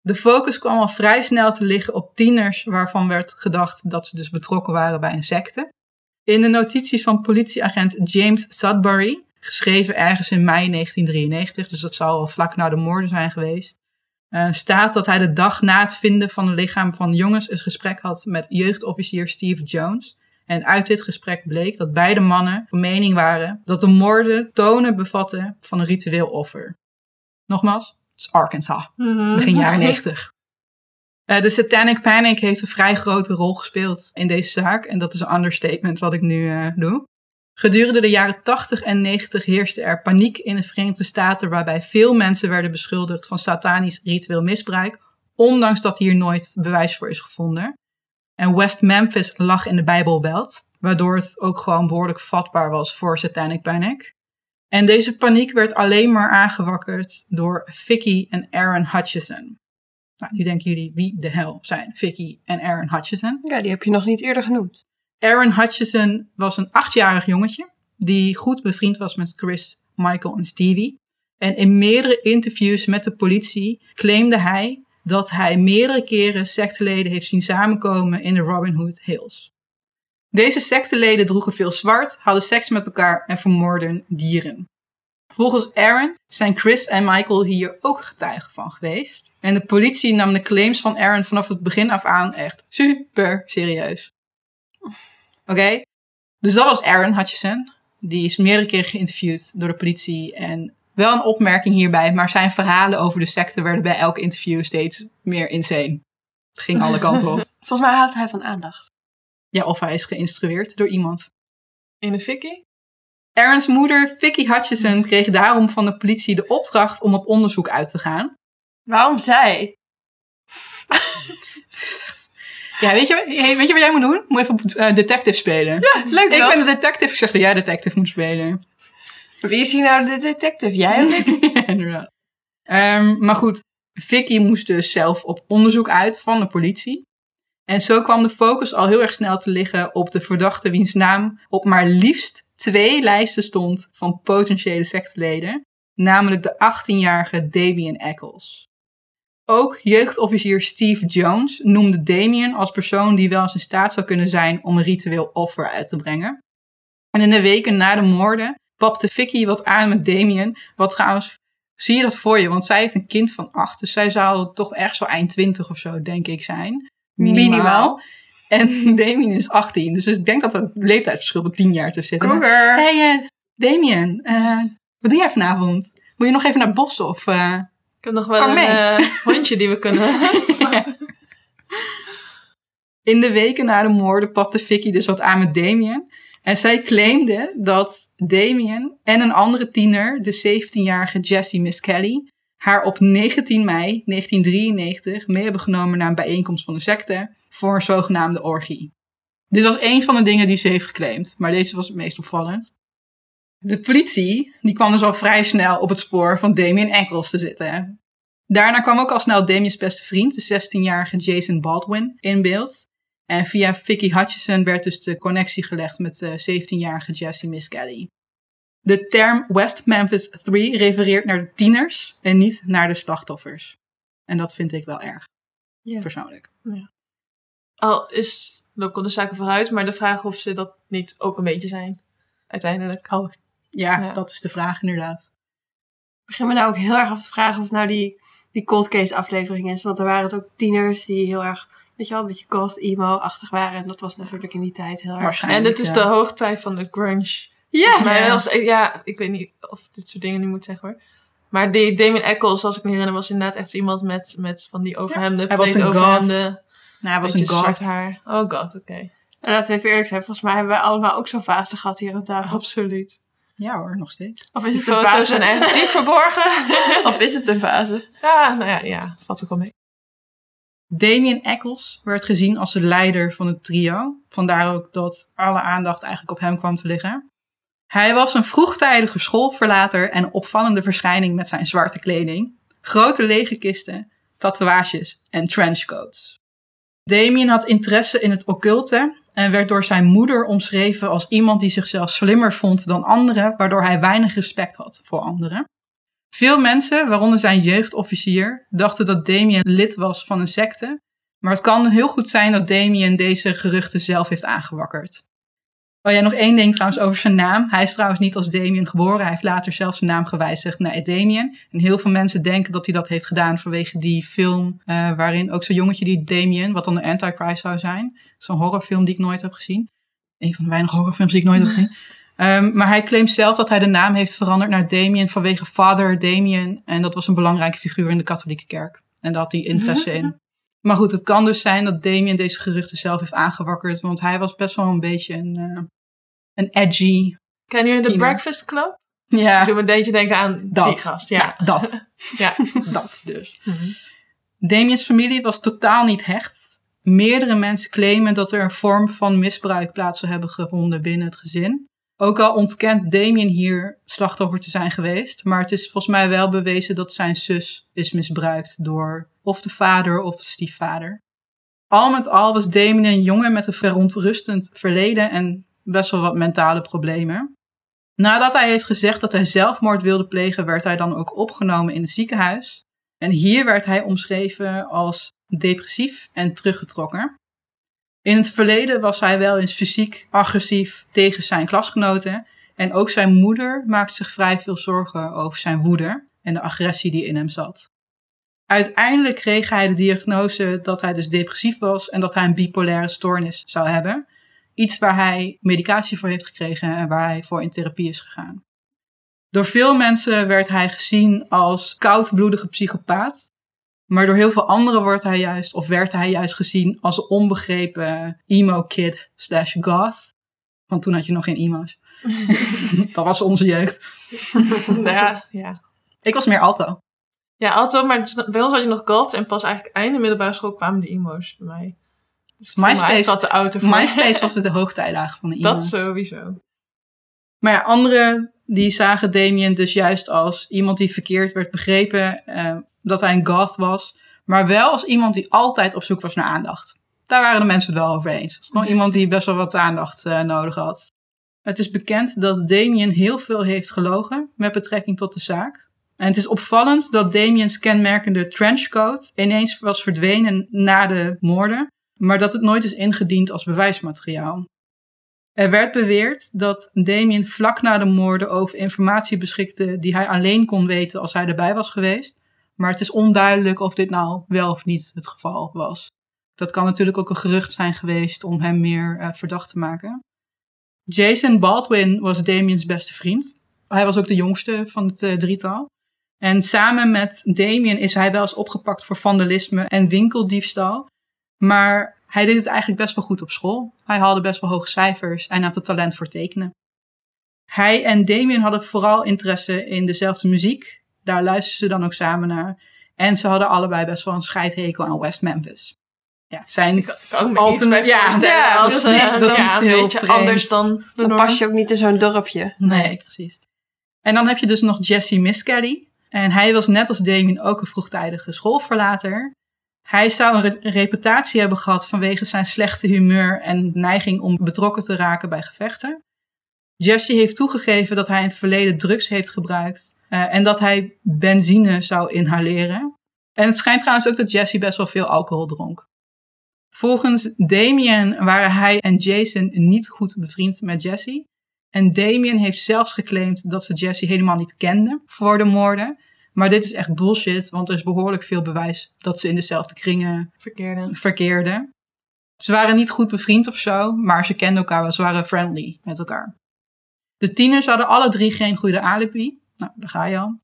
De focus kwam al vrij snel te liggen op tieners waarvan werd gedacht dat ze dus betrokken waren bij een secte. In de notities van politieagent James Sudbury, geschreven ergens in mei 1993, dus dat zal al vlak na de moorden zijn geweest, eh, staat dat hij de dag na het vinden van het lichaam van jongens een gesprek had met jeugdofficier Steve Jones. En uit dit gesprek bleek dat beide mannen van mening waren dat de moorden tonen bevatten van een ritueel offer. Nogmaals, het is Arkansas, Mhm. begin jaren 90. Eh, de Satanic Panic heeft een vrij grote rol gespeeld in deze zaak. En dat is een understatement wat ik nu eh, doe. Gedurende de jaren 80 en 90 heerste er paniek in de Verenigde Staten, waarbij veel mensen werden beschuldigd van satanisch ritueel misbruik, ondanks dat hier nooit bewijs voor is gevonden. En West Memphis lag in de Bijbelbelt, waardoor het ook gewoon behoorlijk vatbaar was voor Satanic Panic. En deze paniek werd alleen maar aangewakkerd door Vicky en Aaron Hutchison. Nou, nu denken jullie, wie de hel zijn Vicky en Aaron Hutchison? Ja, die heb je nog niet eerder genoemd. Aaron Hutchison was een achtjarig jongetje die goed bevriend was met Chris, Michael en Stevie. En in meerdere interviews met de politie claimde hij dat hij meerdere keren secteleden heeft zien samenkomen in de Robin Hood Hills. Deze secteleden droegen veel zwart, hadden seks met elkaar en vermoorden dieren. Volgens Aaron zijn Chris en Michael hier ook getuigen van geweest. En de politie nam de claims van Aaron vanaf het begin af aan echt super serieus. Oké, dus dat was Aaron Hutchison. Die is meerdere keren geïnterviewd door de politie. En wel een opmerking hierbij, maar zijn verhalen over de secte werden bij elk interview steeds meer insane. Het ging alle kanten op. Volgens mij houdt hij van aandacht. Ja, of hij is geïnstrueerd door iemand. In de Vicky? Aaron's moeder, Vicky Hutchison, kreeg daarom van de politie de opdracht om op onderzoek uit te gaan. Waarom zij? Ja, weet je, weet je wat jij moet doen? Moet even eh, detective spelen. Ja, leuk ik toch? ben de detective. Ik zeg dat jij detective moet spelen. Wie is hier nou de detective? Jij of ik? Ja, inderdaad. Ehm, maar goed, Vicky moest dus zelf op onderzoek uit van de politie. En zo kwam de focus al heel erg snel te liggen op de verdachte wiens naam op maar liefst twee lijsten stond van potentiële secteleden. Namelijk de 18-jarige Damien Eccles. Ook jeugdofficier Steve Jones noemde Damien als persoon die wel eens in staat zou kunnen zijn om een ritueel offer uit te brengen. En in de weken na de moorden papte Vicky wat aan met Damien. Wat trouwens, zie je dat voor je? Want zij heeft een kind van acht. Dus zij zou toch echt zo eind twintig of zo, denk ik, zijn. Minimaal. Minimaal. En Damien is 18. Dus ik denk dat er een leeftijdsverschil van 10 jaar tussen zit. Cougar. hey, eh, Damien, eh, wat doe jij vanavond? Moet je nog even naar het bos of... eh, Ik heb nog wel een eh, hondje die we kunnen... Ja. In de weken na de moorden papte Vicky dus wat aan met Damien. En zij claimde dat Damien en een andere tiener, de 17-jarige Jessie Miss Kelly, haar op 19 mei 1993 mee hebben genomen naar een bijeenkomst van de secte voor een zogenaamde orgie. Dit was een van de dingen die ze heeft geclaimd, maar deze was het meest opvallend. De politie die kwam dus al vrij snel op het spoor van Damien Eccles te zitten. Daarna kwam ook al snel Damien's beste vriend, de 16-jarige Jason Baldwin, in beeld. En via Vicky Hutchison werd dus de connectie gelegd met de 17-jarige Jessie Miss Kelly. De term West Memphis 3 refereert naar de tieners en niet naar de slachtoffers. En dat vind ik wel erg, Ja. persoonlijk. Al is lopen de zaken vooruit, maar de vraag of ze dat niet ook een beetje zijn. Uiteindelijk. Oh, ja, Ja. dat is de vraag inderdaad. Ik begin me nou ook heel erg af te vragen of het nou die, die cold case aflevering is. Want er waren het ook tieners die heel erg, weet je wel, een beetje goth emo-achtig waren. En dat was natuurlijk in die tijd heel erg. Waarschijnlijk. En dit is ja. de hoogtij van de grunge. Ja, Volgens mij Ja. was, ja, ik weet niet of ik dit soort dingen nu moet zeggen hoor. Maar die Damien Eccles, als ik me herinner, was inderdaad echt iemand met, met van die overhemden. hij was breed een overhemden. Nou, hij was een god. zwart haar. Oh god, oké. En laten we even eerlijk zijn, volgens mij hebben wij allemaal ook zo'n fase gehad hier aan tafel. Absoluut. Ja hoor, nog steeds. Of is het een foto's fase? zijn echt diep verborgen. Of is het een fase? ja, nou ja, ja, valt ook wel mee. Damien Eccles werd gezien als de leider van het trio. Vandaar ook dat alle aandacht eigenlijk op hem kwam te liggen. Hij was een vroegtijdige schoolverlater en een opvallende verschijning met zijn zwarte kleding, grote lege kisten, tatoeages en trenchcoats. Damien had interesse in het occulte en werd door zijn moeder omschreven als iemand die zichzelf slimmer vond dan anderen, waardoor hij weinig respect had voor anderen. Veel mensen, waaronder zijn jeugdofficier, dachten dat Damien lid was van een secte, maar het kan heel goed zijn dat Damien deze geruchten zelf heeft aangewakkerd. Oh ja, nog één ding trouwens over zijn naam. Hij is trouwens niet als Damien geboren. Hij heeft later zelf zijn naam gewijzigd naar Damien. En heel veel mensen denken dat hij dat heeft gedaan vanwege die film... eh, waarin ook zo'n jongetje die Damien, wat dan de Antichrist zou zijn. Zo'n horrorfilm die ik nooit heb gezien. Een van de weinige horrorfilms die ik nooit heb gezien. Ehm, maar hij claimt zelf dat hij de naam heeft veranderd naar Damien vanwege Father Damien. En dat was een belangrijke figuur in de katholieke kerk. En daar had hij interesse in. Maar goed, het kan dus zijn dat Damien deze geruchten zelf heeft aangewakkerd. Want hij was best wel een beetje een, eh, een edgy. Ken je de Tiener. Breakfast Club? Ja, Ik doe me een beetje denken aan dat. die gast. Ja. dat. Ja. dat dus. Damien's familie was totaal niet hecht. Meerdere mensen claimen dat er een vorm van misbruik plaats zou hebben gevonden binnen het gezin. Ook al ontkent Damien hier slachtoffer te zijn geweest, maar het is volgens mij wel bewezen dat zijn zus is misbruikt door of de vader of de stiefvader. Al met al was Damien een jongen met een verontrustend verleden en best wel wat mentale problemen. Nadat hij heeft gezegd dat hij zelfmoord wilde plegen, werd hij dan ook opgenomen in het ziekenhuis. En hier werd hij omschreven als depressief en teruggetrokken. In het verleden was hij wel eens fysiek agressief tegen zijn klasgenoten. En ook zijn moeder maakte zich vrij veel zorgen over zijn woede en de agressie die in hem zat. Uiteindelijk kreeg hij de diagnose dat hij dus depressief was en dat hij een bipolaire stoornis zou hebben. Iets waar hij medicatie voor heeft gekregen en waar hij voor in therapie is gegaan. Door veel mensen werd hij gezien als koudbloedige psychopaat. Maar door heel veel anderen wordt hij juist, of werd hij juist gezien als onbegrepen emo-kid slash goth. Want toen had je nog geen emo's. dat was onze jeugd. Nou ja, ja. Ik was meer alto. Ja, altijd, maar bij ons had je nog goth en pas eigenlijk einde middelbare school kwamen de emo's bij mij. Dus MySpace- dat de auto voor. MySpace was het de hoogtijdagen van de emo's. Dat sowieso. Maar ja, anderen die zagen Damien dus juist als iemand die verkeerd werd begrepen. eh, dat hij een goth was. Maar wel als iemand die altijd op zoek was naar aandacht. Daar waren de mensen het wel over eens. Het was gewoon iemand die best wel wat aandacht eh, nodig had. Het is bekend dat Damien heel veel heeft gelogen met betrekking tot de zaak. En het is opvallend dat Damiens kenmerkende trenchcoat ineens was verdwenen na de moorden. Maar dat het nooit is ingediend als bewijsmateriaal. Er werd beweerd dat Damien vlak na de moorden over informatie beschikte die hij alleen kon weten als hij erbij was geweest. Maar het is onduidelijk of dit nou wel of niet het geval was. Dat kan natuurlijk ook een gerucht zijn geweest om hem meer eh, verdacht te maken. Jason Baldwin was Damiens beste vriend. Hij was ook de jongste van het eh, drietal. En samen met Damien is hij wel eens opgepakt voor vandalisme en winkeldiefstal. Maar hij deed het eigenlijk best wel goed op school. Hij haalde best wel hoge cijfers en had het talent voor tekenen. Hij en Damien hadden vooral interesse in dezelfde muziek. Daar luisterden ze dan ook samen naar. En ze hadden allebei best wel een scheidhekel aan West Memphis. Ja, zijn Kan ik me iets Altern- bij ja, als, eh, Dat is ja, niet een heel beetje vreemd. anders dan Dan pas je ook niet in zo'n dorpje. Nee, precies. En dan heb je dus nog Jesse Miskelly. En hij was net als Damien ook een vroegtijdige schoolverlater. Hij zou een re- reputatie hebben gehad vanwege zijn slechte humeur en neiging om betrokken te raken bij gevechten. Jesse heeft toegegeven dat hij in het verleden drugs heeft gebruikt eh, en dat hij benzine zou inhaleren. En het schijnt trouwens ook dat Jesse best wel veel alcohol dronk. Volgens Damien waren hij en Jason niet goed bevriend met Jesse. En Damien heeft zelfs geclaimd dat ze Jesse helemaal niet kenden voor de moorden. Maar dit is echt bullshit, want er is behoorlijk veel bewijs dat ze in dezelfde kringen Verkeerde. verkeerden. Ze waren niet goed bevriend of zo, maar ze kenden elkaar wel. Ze waren friendly met elkaar. De tieners hadden alle drie geen goede alibi. Nou, daar ga je al.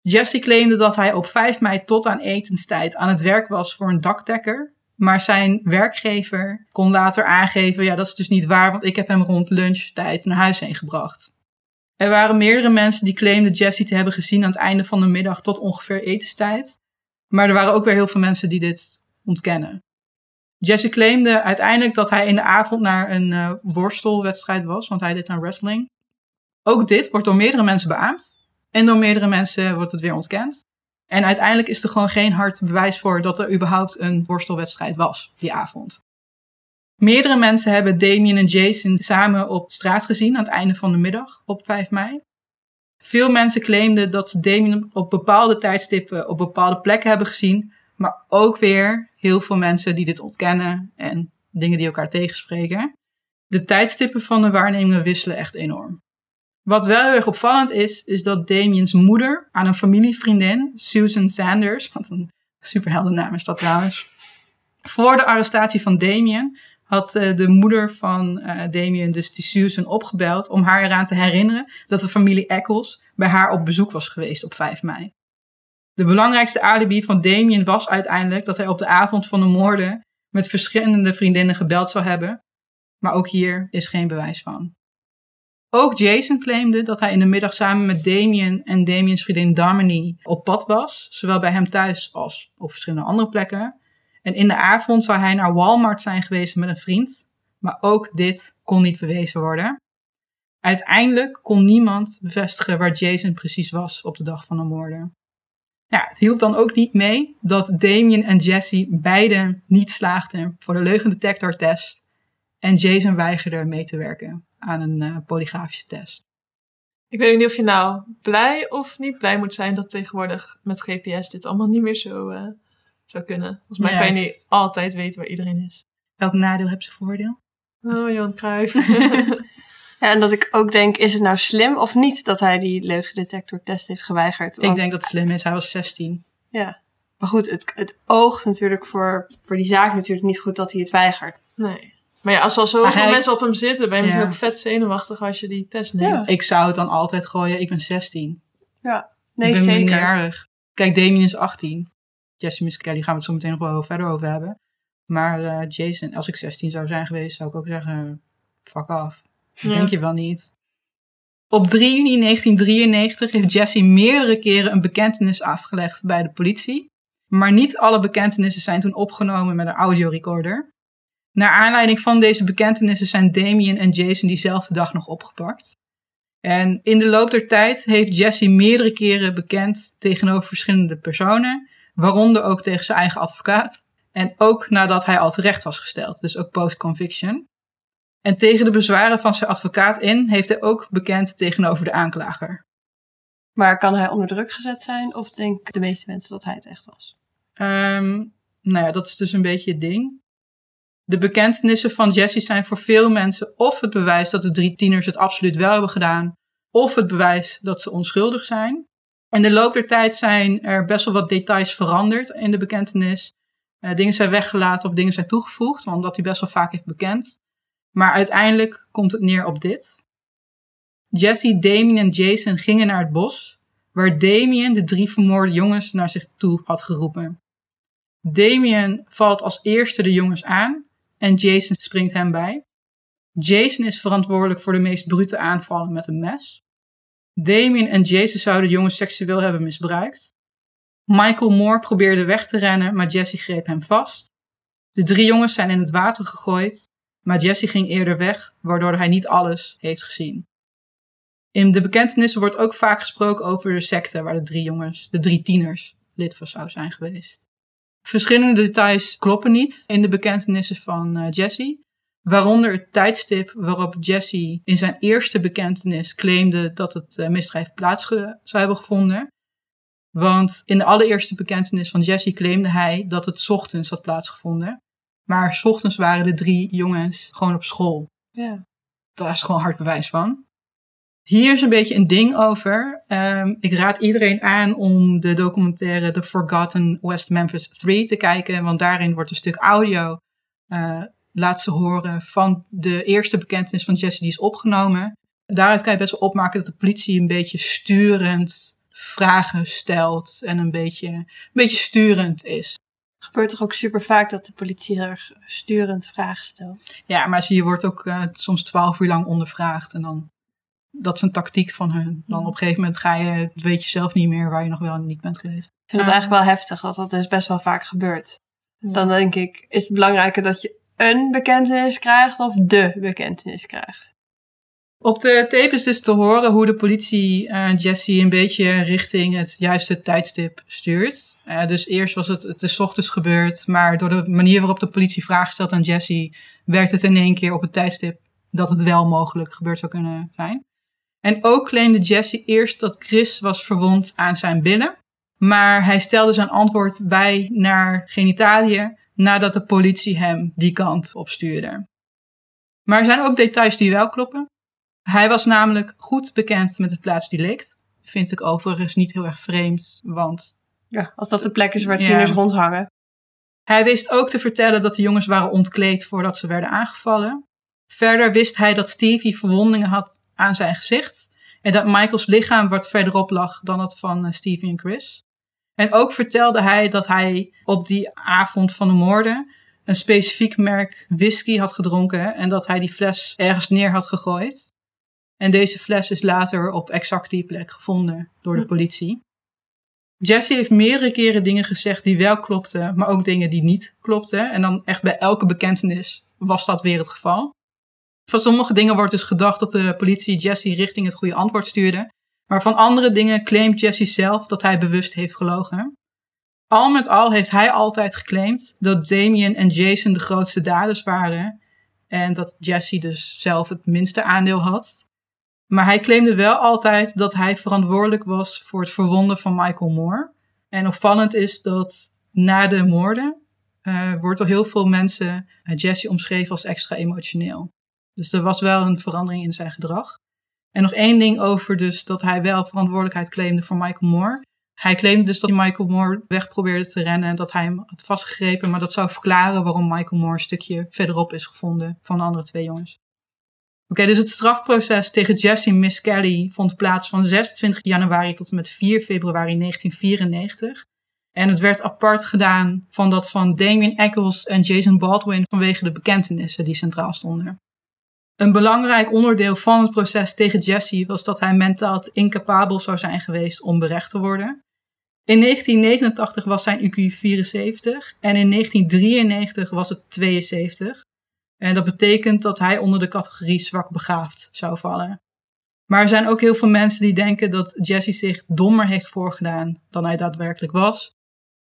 Jesse claimde dat hij op 5 mei tot aan etenstijd aan het werk was voor een dakdekker. Maar zijn werkgever kon later aangeven, ja dat is dus niet waar, want ik heb hem rond lunchtijd naar huis heen gebracht. Er waren meerdere mensen die claimden Jesse te hebben gezien aan het einde van de middag tot ongeveer etenstijd. Maar er waren ook weer heel veel mensen die dit ontkennen. Jesse claimde uiteindelijk dat hij in de avond naar een eh, worstelwedstrijd was, want hij deed aan wrestling. Ook dit wordt door meerdere mensen beaamd. En door meerdere mensen wordt het weer ontkend. En uiteindelijk is er gewoon geen hard bewijs voor dat er überhaupt een worstelwedstrijd was die avond. Meerdere mensen hebben Damien en Jason samen op straat gezien aan het einde van de middag op 5 mei. Veel mensen claimden dat ze Damien op bepaalde tijdstippen op bepaalde plekken hebben gezien, maar ook weer heel veel mensen die dit ontkennen en dingen die elkaar tegenspreken. De tijdstippen van de waarnemingen wisselen echt enorm. Wat wel heel erg opvallend is, is dat Damien's moeder aan een familievriendin, Susan Sanders, wat een superheldennaam is dat trouwens, voor de arrestatie van Damien had eh, de moeder van eh, Damien dus die opgebeld om haar eraan te herinneren dat de familie Eccles bij haar op bezoek was geweest op 5 mei. De belangrijkste alibi van Damien was uiteindelijk dat hij op de avond van de moorden met verschillende vriendinnen gebeld zou hebben, maar ook hier is geen bewijs van. Ook Jason claimde dat hij in de middag samen met Damien en Damien's vriendin Darmany op pad was, zowel bij hem thuis als op verschillende andere plekken. En in de avond zou hij naar Walmart zijn geweest met een vriend, maar ook dit kon niet bewezen worden. Uiteindelijk kon niemand bevestigen waar Jason precies was op de dag van de moorden. Ja, het hielp dan ook niet mee dat Damien en Jesse beide niet slaagden voor de leugendetectortest en Jason weigerde mee te werken aan een uh, polygrafische test. Ik weet niet of je nou blij of niet blij moet zijn dat tegenwoordig met GPS dit allemaal niet meer zo uh, zou kunnen. Volgens mij Ja. kan je niet altijd weten waar iedereen is. Welk nadeel heb ze voordeel? Oh, Johan Cruijff. Ja, en dat ik ook denk, is het nou slim of niet dat hij die leugendetectortest heeft geweigerd? Ik denk dat het slim is. Hij was 16. Ja. Maar goed, het, het oogt natuurlijk voor, voor die zaak natuurlijk niet goed dat hij het weigert. nee. Maar ja, als er al zoveel hij- mensen op hem zitten, ben je Ja. ook vet zenuwachtig als je die test neemt. Ik zou het dan altijd gooien. Ik ben 16. Nee, ik ben zeker. minderjarig. Kijk, Damien is 18. Jesse Miss Kelly gaan we het zo meteen nog wel verder over hebben. Maar eh, Jason, als ik 16 zou zijn geweest, zou ik ook zeggen, fuck off. Ja. denk je wel niet. Op 3 juni 1993 heeft Jesse meerdere keren een bekentenis afgelegd bij de politie. Maar niet alle bekentenissen zijn toen opgenomen met een audiorecorder. Naar aanleiding van deze bekentenissen zijn Damien en Jason diezelfde dag nog opgepakt. En in de loop der tijd heeft Jesse meerdere keren bekend tegenover verschillende personen, waaronder ook tegen zijn eigen advocaat. En ook nadat hij al terecht was gesteld, dus ook post-conviction. En tegen de bezwaren van zijn advocaat in heeft hij ook bekend tegenover de aanklager. Maar kan hij onder druk gezet zijn? Of denken de meeste mensen dat hij het echt was? Ehm, nou ja, dat is dus een beetje het ding. De bekentenissen van Jesse zijn voor veel mensen of het bewijs dat de drie tieners het absoluut wel hebben gedaan, of het bewijs dat ze onschuldig zijn. In de loop der tijd zijn er best wel wat details veranderd in de bekentenis. Eh, dingen zijn weggelaten of dingen zijn toegevoegd, omdat hij best wel vaak heeft bekend. Maar uiteindelijk komt het neer op dit. Jesse, Damien en Jason gingen naar het bos, waar Damien de drie vermoorde jongens naar zich toe had geroepen. Damien valt als eerste de jongens aan en Jason springt hem bij. Jason is verantwoordelijk voor de meest brute aanvallen met een mes. Damien en Jason zouden de jongens seksueel hebben misbruikt. Michael Moore probeerde weg te rennen, maar Jesse greep hem vast. De drie jongens zijn in het water gegooid, maar Jesse ging eerder weg, waardoor hij niet alles heeft gezien. In de bekentenissen wordt ook vaak gesproken over de secte waar de drie jongens, de drie tieners, lid van zou zijn geweest. Verschillende details kloppen niet in de bekentenissen van eh, Jesse. Waaronder het tijdstip waarop Jesse in zijn eerste bekentenis claimde dat het eh, misdrijf plaats zou hebben gevonden. Want in de allereerste bekentenis van Jesse claimde hij dat het 's ochtends had plaatsgevonden. Maar 's ochtends waren de drie jongens gewoon op school. Ja. Daar is gewoon hard bewijs van. Hier is een beetje een ding over. Ehm, ik raad iedereen aan om de documentaire The Forgotten West Memphis 3 te kijken. Want daarin wordt een stuk audio eh laat ze horen van de eerste bekentenis van Jesse die is opgenomen. Daaruit kan je best wel opmaken dat de politie een beetje sturend vragen stelt. En een beetje, een beetje sturend is. Gebeurt toch ook super vaak dat de politie er sturend vragen stelt? Ja, maar je wordt ook eh, soms twaalf uur lang ondervraagd. En dan, dat is een tactiek van hun. Dan op een gegeven moment ga je, weet je zelf niet meer waar je nog wel en niet bent geweest. Ik vind het eigenlijk wel heftig dat dat dus best wel vaak gebeurt. Dan denk ik, is het belangrijker dat je een bekentenis krijgt of de bekentenis krijgt? Op de tape is dus te horen hoe de politie eh, Jesse een beetje richting het juiste tijdstip stuurt. Eh, dus eerst was het, het is ochtends gebeurd, maar door de manier waarop de politie vragen stelt aan Jesse, werkt het in één keer op het tijdstip dat het wel mogelijk gebeurd zou kunnen zijn. En ook claimde Jesse eerst dat Chris was verwond aan zijn billen, maar hij stelde zijn antwoord bij naar genitaliën nadat de politie hem die kant op stuurde. Maar er zijn ook details die wel kloppen. Hij was namelijk goed bekend met het plaatsdelict. Vind ik overigens niet heel erg vreemd, want Ja, als dat de plek is waar Ja. tieners rondhangen. hij wist ook te vertellen dat de jongens waren ontkleed voordat ze werden aangevallen. Verder wist hij dat Stevie verwondingen had aan zijn gezicht en dat Michaels lichaam wat verderop lag dan dat van eh, Stevie en Chris. En ook vertelde hij dat hij op die avond van de moorden een specifiek merk whisky had gedronken en dat hij die fles ergens neer had gegooid. En deze fles is later op exact die plek gevonden door de politie. Jesse heeft meerdere keren dingen gezegd die wel klopten, maar ook dingen die niet klopten. En dan echt bij elke bekentenis was dat weer het geval. Van sommige dingen wordt dus gedacht dat de politie Jesse richting het goede antwoord stuurde. Maar van andere dingen claimt Jesse zelf dat hij bewust heeft gelogen. Al met al heeft hij altijd geclaimd dat Damien en Jason de grootste daders waren. En dat Jesse dus zelf het minste aandeel had. Maar hij claimde wel altijd dat hij verantwoordelijk was voor het verwonden van Michael Moore. En opvallend is dat na de moorden uh, wordt door heel veel mensen uh, Jesse omschreven als extra emotioneel. Dus er was wel een verandering in zijn gedrag. En nog één ding over dus dat hij wel verantwoordelijkheid claimde voor Michael Moore. Hij claimde dus dat Michael Moore weg probeerde te rennen en dat hij hem had vastgegrepen. Maar dat zou verklaren waarom Michael Moore een stukje verderop is gevonden van de andere twee jongens. Oké, dus het strafproces tegen Jesse Miss Kelly vond plaats van 26 januari tot en met 4 februari 1994. En het werd apart gedaan van dat van Damien Eccles en Jason Baldwin vanwege de bekentenissen die centraal stonden. Een belangrijk onderdeel van het proces tegen Jesse was dat hij mentaal incapabel zou zijn geweest om berecht te worden. In 1989 was zijn IQ 74 en in 1993 was het 72. En dat betekent dat hij onder de categorie zwak begaafd zou vallen. Maar er zijn ook heel veel mensen die denken dat Jesse zich dommer heeft voorgedaan dan hij daadwerkelijk was.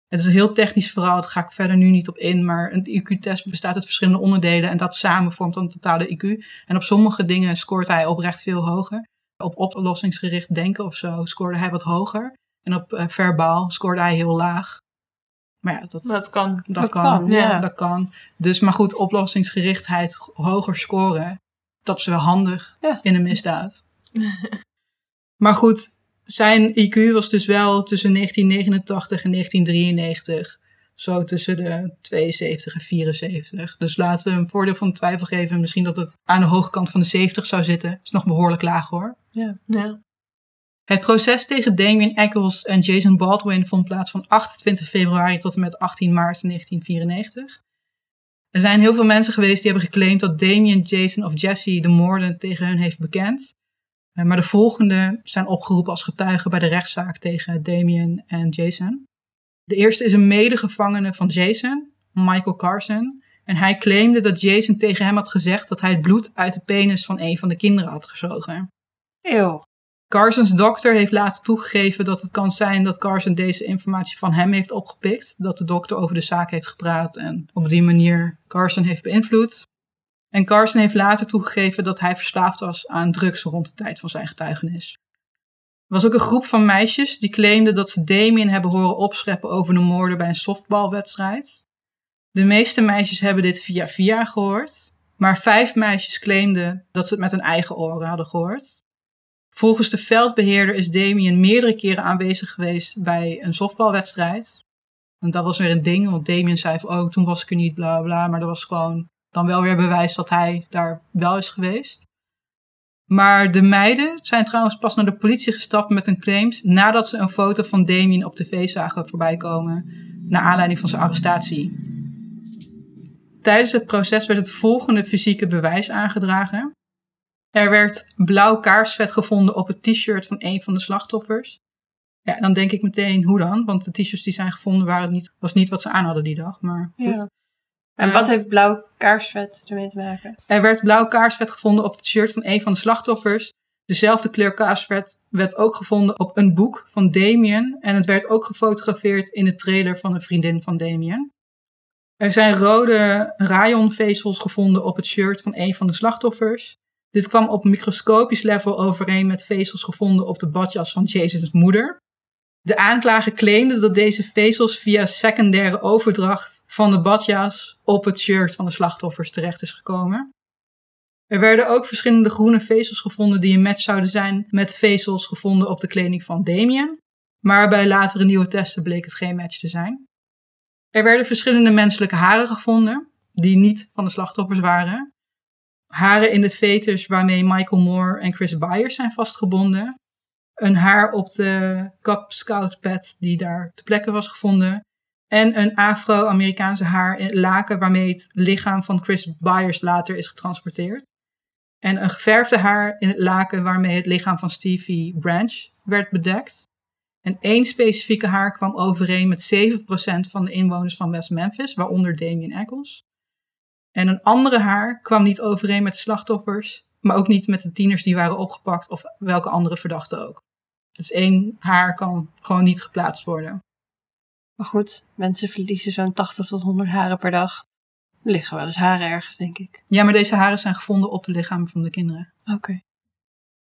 Het is een heel technisch verhaal, daar ga ik verder nu niet op in. Maar een IQ-test bestaat uit verschillende onderdelen en dat samen vormt dan een totale IQ. En op sommige dingen scoort hij oprecht veel hoger. Op oplossingsgericht denken of zo scoorde hij wat hoger. En op uh, verbaal scoorde hij heel laag. Maar ja, dat, dat kan. Dat, Dat kan. kan, ja. Dat kan. Dus, maar goed, oplossingsgerichtheid hoger scoren, dat is wel handig Ja. in een misdaad. maar goed, zijn IQ was dus wel tussen 1989 en 1993 zo tussen de 72 en 74. Dus laten we een voordeel van de twijfel geven. Misschien dat het aan de hoge kant van de 70 zou zitten. Is nog behoorlijk laag hoor. Ja. Het proces tegen Damien Eccles en Jason Baldwin vond plaats van 28 februari tot en met 18 maart 1994. Er zijn heel veel mensen geweest die hebben geclaimd dat Damien, Jason of Jesse de moorden tegen hun heeft bekend. Eh, Maar de volgende zijn opgeroepen als getuigen bij de rechtszaak tegen Damien en Jason. De eerste is een medegevangene van Jason, Michael Carson. En hij claimde dat Jason tegen hem had gezegd dat hij het bloed uit de penis van een van de kinderen had gezogen. Eeuw. Carson's dokter heeft later toegegeven dat het kan zijn dat Carson deze informatie van hem heeft opgepikt. Dat de dokter over de zaak heeft gepraat en op die manier Carson heeft beïnvloed. En Carson heeft later toegegeven dat hij verslaafd was aan drugs rond de tijd van zijn getuigenis. Er was ook een groep van meisjes die claimden dat ze Damien hebben horen opscheppen over de moorden bij een softbalwedstrijd. De meeste meisjes hebben dit via via gehoord, maar vijf meisjes claimden dat ze het met hun eigen oren hadden gehoord. Volgens de veldbeheerder is Damien meerdere keren aanwezig geweest bij een softbalwedstrijd. Want dat was weer een ding, want Damien zei van, oh, toen was ik er niet, bla bla. Maar dat was gewoon dan wel weer bewijs dat hij daar wel is geweest. Maar de meiden zijn trouwens pas naar de politie gestapt met hun claims nadat ze een foto van Damien op tv zagen voorbij komen, naar aanleiding van zijn arrestatie. Tijdens het proces werd het volgende fysieke bewijs aangedragen. Er werd blauw kaarsvet gevonden op het t-shirt van een van de slachtoffers. Ja, dan denk ik meteen, hoe dan? Want de t-shirts die zijn gevonden waren niet, was niet wat ze aan hadden die dag. Maar goed. Ja. En wat heeft blauw kaarsvet ermee te maken? Er werd blauw kaarsvet gevonden op het shirt van een van de slachtoffers. Dezelfde kleur kaarsvet werd ook gevonden op een boek van Damien. En het werd ook gefotografeerd in de trailer van een vriendin van Damien. Er zijn rode rayonvezels gevonden op het shirt van een van de slachtoffers. Dit kwam op microscopisch level overeen met vezels gevonden op de badjas van Jason's moeder. De aanklager claimde dat deze vezels via secundaire overdracht van de badjas op het shirt van de slachtoffers terecht is gekomen. Er werden ook verschillende groene vezels gevonden die een match zouden zijn met vezels gevonden op de kleding van Damien. Maar bij latere nieuwe testen bleek het geen match te zijn. Er werden verschillende menselijke haren gevonden, die niet van de slachtoffers waren. Haren in de fetus waarmee Michael Moore en Chris Byers zijn vastgebonden. Een haar op de Cub Scout pet die daar ter plekke was gevonden. En een Afro-Amerikaanse haar in laken waarmee het lichaam van Chris Byers later is getransporteerd. En een geverfde haar in het laken waarmee het lichaam van Stevie Branch werd bedekt. En één specifieke haar kwam overeen met 7% van de inwoners van West Memphis, waaronder Damien Eccles. En een andere haar kwam niet overeen met de slachtoffers, maar ook niet met de tieners die waren opgepakt of welke andere verdachte ook. Dus één haar kan gewoon niet geplaatst worden. Maar goed, mensen verliezen zo'n 80 tot 100 haren per dag. Er liggen wel eens haren ergens, denk ik. Ja, maar deze haren zijn gevonden op de lichamen van de kinderen. Oké.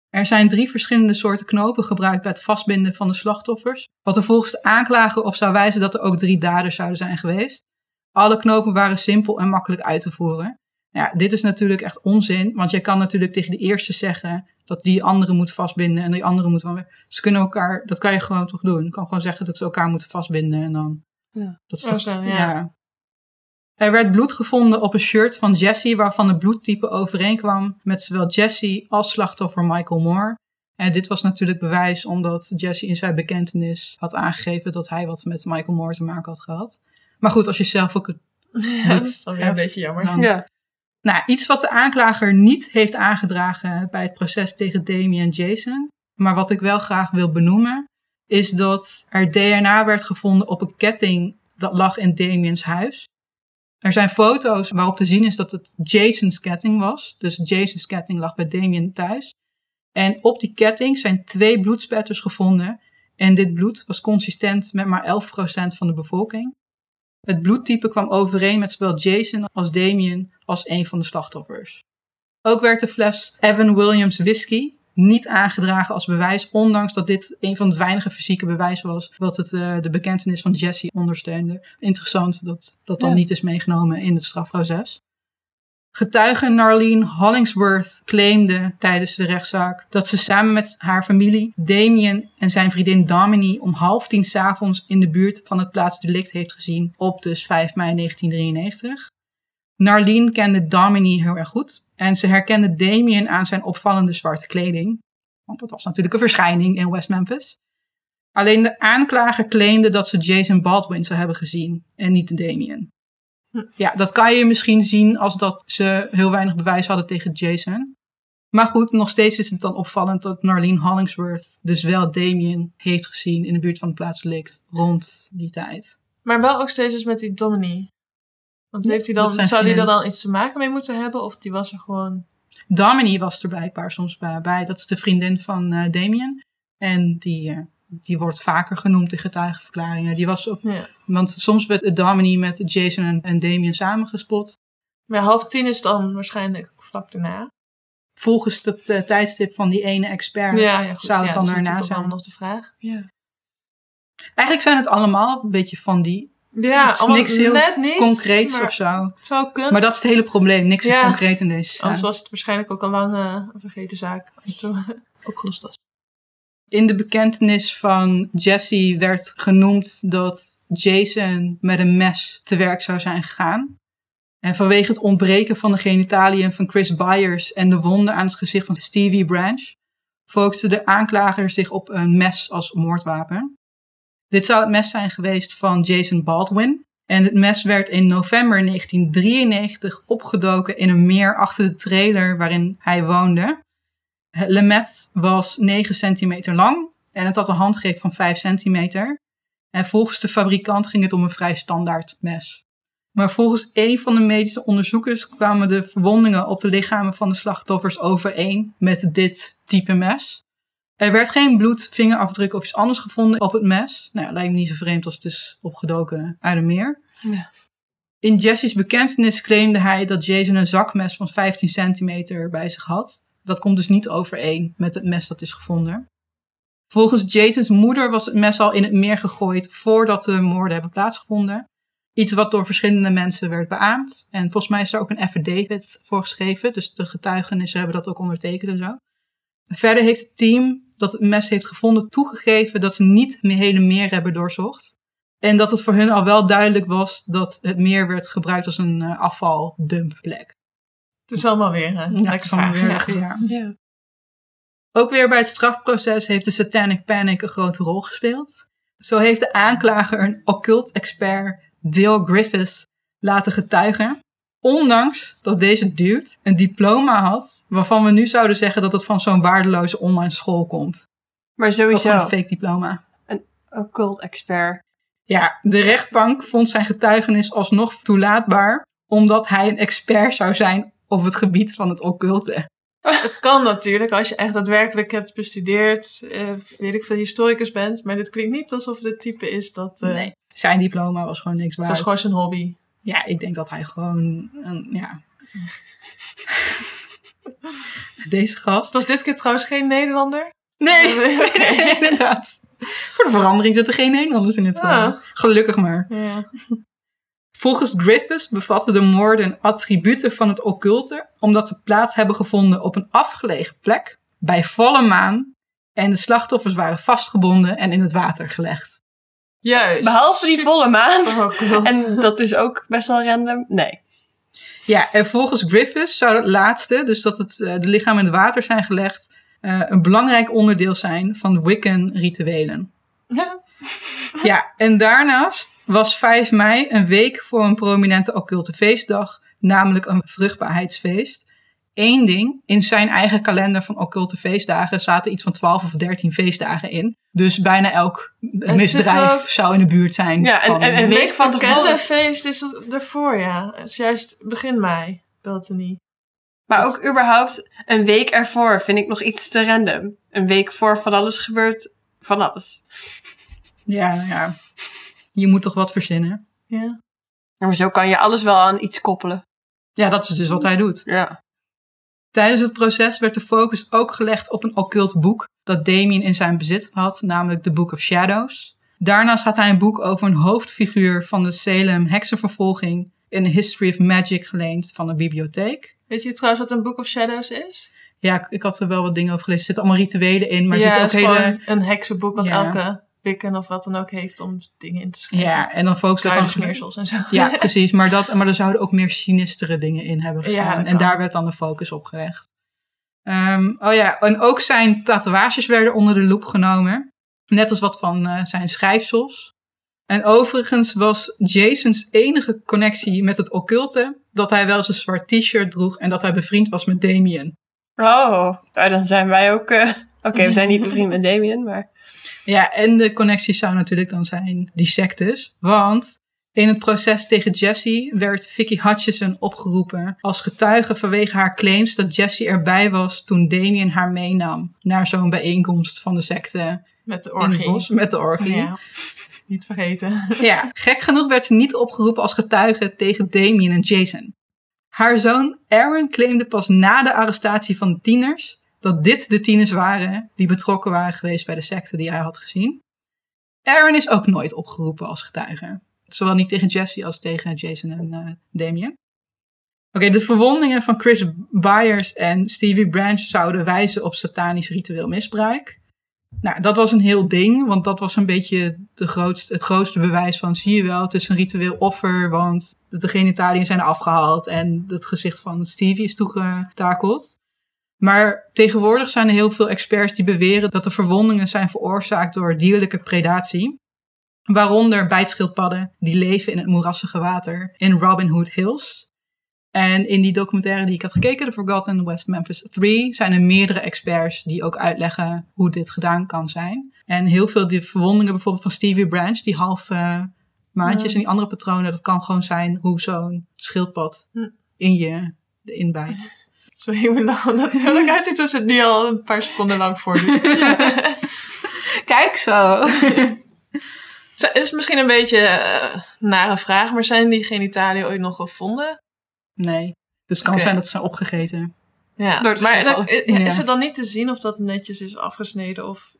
Er zijn drie verschillende soorten knopen gebruikt bij het vastbinden van de slachtoffers, wat er volgens de aanklager op zou wijzen dat er ook drie daders zouden zijn geweest. Alle knopen waren simpel en makkelijk uit te voeren. Ja, dit is natuurlijk echt onzin, want je kan natuurlijk tegen de eerste zeggen dat die andere moet vastbinden en die andere moet weer. Ze kunnen elkaar, dat kan je gewoon toch doen. Je kan gewoon zeggen dat ze elkaar moeten vastbinden en dan. Ja. Dat is Oh, toch, zo, ja. ja. Er werd bloed gevonden op een shirt van Jesse, waarvan het bloedtype overeenkwam met zowel Jesse als slachtoffer Michael Moore. En dit was natuurlijk bewijs omdat Jesse in zijn bekentenis had aangegeven dat hij wat met Michael Moore te maken had gehad. Maar goed, als je zelf ook het Ja, dat is dan weer een beetje jammer. dan- Ja. Nou, iets wat de aanklager niet heeft aangedragen bij het proces tegen Damien en Jason, maar wat ik wel graag wil benoemen, is dat er DNA werd gevonden op een ketting dat lag in Damien's huis. Er zijn foto's waarop te zien is dat het Jason's ketting was. Dus Jason's ketting lag bij Damien thuis. En op die ketting zijn twee bloedspetters gevonden. En dit bloed was consistent met maar 11% van de bevolking. Het bloedtype kwam overeen met zowel Jason als Damien als een van de slachtoffers. Ook werd de fles Evan Williams whisky niet aangedragen als bewijs, ondanks dat dit een van de weinige fysieke bewijzen was wat het, eh, de bekentenis van Jesse ondersteunde. Interessant dat dat dan Ja. niet is meegenomen in het strafproces. Getuige Narlene Hollingsworth claimde tijdens de rechtszaak dat ze samen met haar familie, Damien en zijn vriendin Damini om half tien s'avonds in de buurt van het plaatsdelict heeft gezien op dus 5 mei 1993. Narlene kende Damini heel erg goed en ze herkende Damien aan zijn opvallende zwarte kleding. Want dat was natuurlijk een verschijning in West Memphis. Alleen de aanklager claimde dat ze Jason Baldwin zou hebben gezien en niet Damien. Ja, dat kan je misschien zien als dat ze heel weinig bewijs hadden tegen Jason. Maar goed, nog steeds is het dan opvallend dat Narlene Hollingsworth dus wel Damien heeft gezien in de buurt van het plaatsdelict rond die tijd. Maar wel ook steeds dus met die Domini. Want heeft hij dan, zou die er dan iets te maken mee moeten hebben? Of die was er gewoon... Damini was er blijkbaar soms bij. bij. Dat is de vriendin van eh, Damien. En die, eh, die wordt vaker genoemd in getuigenverklaringen. Die was ook, Ja. want soms werd Damini met Jason en, en Damien samengespot. Maar half tien is dan waarschijnlijk vlak daarna. Volgens het eh, tijdstip van die ene expert Ja, ja, goed. zou het ja, dan dat is natuurlijk ook zijn. allemaal nog de vraag. Ja. Eigenlijk zijn het allemaal een beetje van die Ja, Het is allemaal niks heel net niet. concreets maar of zo. Het zou kunnen. Maar dat is het hele probleem. Niks is concreet in deze zaak. Anders was het waarschijnlijk ook al lang een vergeten zaak. Als het zo opgelost was. In de bekentenis van Jesse werd genoemd dat Jason met een mes te werk zou zijn gegaan. En vanwege het ontbreken van de genitaliën van Chris Byers en de wonden aan het gezicht van Stevie Branch, focuste de aanklager zich op een mes als moordwapen. Dit zou het mes zijn geweest van Jason Baldwin. En het mes werd in november 1993 opgedoken in een meer achter de trailer waarin hij woonde. Het lemet was 9 centimeter lang en het had een handgreep van 5 centimeter. En volgens de fabrikant ging het om een vrij standaard mes. Maar volgens een van de medische onderzoekers kwamen de verwondingen op de lichamen van de slachtoffers overeen met dit type mes. Er werd geen bloed, vingerafdruk of iets anders gevonden op het mes. Nou, lijkt me niet zo vreemd als het is opgedoken uit een meer. Ja. In Jesse's bekentenis claimde hij dat Jason een zakmes van 15 centimeter bij zich had. Dat komt dus niet overeen met het mes dat is gevonden. Volgens Jason's moeder was het mes al in het meer gegooid voordat de moorden hebben plaatsgevonden. Iets wat door verschillende mensen werd beaamd. En volgens mij is er ook een affidavit voor geschreven. Dus de getuigenissen hebben dat ook ondertekend en zo. Verder heeft het team dat het mes heeft gevonden toegegeven dat ze niet het hele meer hebben doorzocht. En dat het voor hun al wel duidelijk was dat het meer werd gebruikt als een uh, afvaldumplek. Het is allemaal weer. Ja, het is allemaal weer, ja. ja. Ja. Ook weer bij het strafproces heeft de Satanic Panic een grote rol gespeeld. Zo heeft de aanklager een occult-expert, Dale Griffiths, laten getuigen. Ondanks dat deze dude een diploma had, waarvan we nu zouden zeggen dat het van zo'n waardeloze online school komt. Maar sowieso, een fake diploma. occult expert. Ja, de rechtbank vond zijn getuigenis alsnog toelaatbaar, omdat hij een expert zou zijn op het gebied van het occulte. Het kan natuurlijk als je echt daadwerkelijk hebt bestudeerd, eh, weet ik veel, historicus bent. Maar dit klinkt niet alsof het type is dat... eh, Nee. Zijn diploma was gewoon niks waard. Dat is gewoon zijn hobby. Ja, ik denk dat hij gewoon, een, ja... Deze gast. Het was dit keer trouwens geen Nederlander. Nee, inderdaad. Voor de verandering zitten geen Nederlanders in het verhaal. Ah. Gelukkig maar. Ja. Volgens Griffiths bevatten de moorden attributen van het occulte, omdat ze plaats hebben gevonden op een afgelegen plek, bij volle maan, en de slachtoffers waren vastgebonden en in het water gelegd. Juist. Behalve die volle maan. Oh. En dat is ook best wel random. Nee. Ja, en volgens Griffiths zou het laatste, dus dat het, eh, de lichamen in het water zijn gelegd, eh, een belangrijk onderdeel zijn van Wiccan-rituelen. Ja. Ja, en daarnaast was 5 mei een week voor een prominente occulte feestdag, namelijk een vruchtbaarheidsfeest. Eén ding, in zijn eigen kalender van occulte feestdagen zaten iets van 12 of 13 feestdagen in. Dus bijna elk misdrijf ook- zou in de buurt zijn. Ja, en- van, en- en Het week meest van bekende tevoren. feest is ervoor, ja. Het is juist begin mei, Beltany. Maar ook überhaupt een week ervoor vind ik nog iets te random. Een week voor van alles gebeurt van alles. Ja, ja, je moet toch wat verzinnen. Ja. Maar zo kan je alles wel aan iets koppelen. Ja, dat is dus wat hij doet. Ja. Tijdens het proces werd de focus ook gelegd op een occult boek dat Damien in zijn bezit had, namelijk The Book of Shadows. Daarnaast had hij een boek over een hoofdfiguur van de Salem heksenvervolging in A History of Magic geleend van een bibliotheek. Weet je trouwens wat een Book of Shadows is? Ja, ik, ik had er wel wat dingen over gelezen. Er zitten allemaal rituelen in, maar er ja, zitten het ook is hele... gewoon een heksenboek wat Ja. elke Wiccan of wat dan ook heeft om dingen in te schrijven. Ja, en dan focus dat dan... Kruidensmeersels en zo. Ja, precies. Maar, dat, maar er zouden ook meer sinistere dingen in hebben Ja, gestaan. dat en daar werd dan de focus op gelegd. Ehm, oh ja, en ook zijn tatoeages werden onder de loep genomen. Net als wat van eh, zijn schrijfsels. En overigens was Jason's enige connectie met het occulte... dat hij wel eens een zwart t-shirt droeg... en dat hij bevriend was met Damien. Oh, nou, dan zijn wij ook... eh, Oké, we zijn niet bevriend met Damien, maar... Ja, en de connectie zou natuurlijk dan zijn die sectes. Want in het proces tegen Jessie werd Vicky Hutchison opgeroepen als getuige vanwege haar claims dat Jessie erbij was toen Damien haar meenam naar zo'n bijeenkomst van de secte Met de in het orgie. bos met de orgie. Ja. Niet vergeten. Ja, gek genoeg werd ze niet opgeroepen als getuige tegen Damien en Jason. Haar zoon Aaron claimde pas na de arrestatie van de tieners dat dit de tieners waren die betrokken waren geweest bij de secte die hij had gezien. Aaron is ook nooit opgeroepen als getuige. Zowel niet tegen Jesse als tegen Jason en eh, Damien. Oké, de verwondingen van Chris Byers en Stevie Branch zouden wijzen op satanisch ritueel misbruik. Nou, dat was een heel ding, want dat was een beetje de het grootste bewijs van, zie je wel, het is een ritueel offer, want de genitaliën zijn afgehaald en het gezicht van Stevie is toegetakeld. Maar tegenwoordig zijn er heel veel experts die beweren dat de verwondingen zijn veroorzaakt door dierlijke predatie. Waaronder bijtschildpadden die leven in het moerassige water in Robin Hood Hills. En in die documentaire die ik had gekeken, The Forgotten West Memphis 3, zijn er meerdere experts die ook uitleggen hoe dit gedaan kan zijn. En heel veel die verwondingen bijvoorbeeld van Stevie Branch, die half eh, maandjes en die andere patronen, dat kan gewoon zijn hoe zo'n schildpad Hm. in je erin ik moet lachen omdat het er ook uitziet als het nu al een paar seconden lang voordoet. Kijk zo! Het is misschien een beetje eh, nare vraag, maar zijn die genitaliën ooit nog gevonden? Nee. Dus het kan zijn dat ze zijn opgegeten. Ja, Door het maar dan- schildpad. is, is het dan niet te zien of dat netjes is afgesneden of...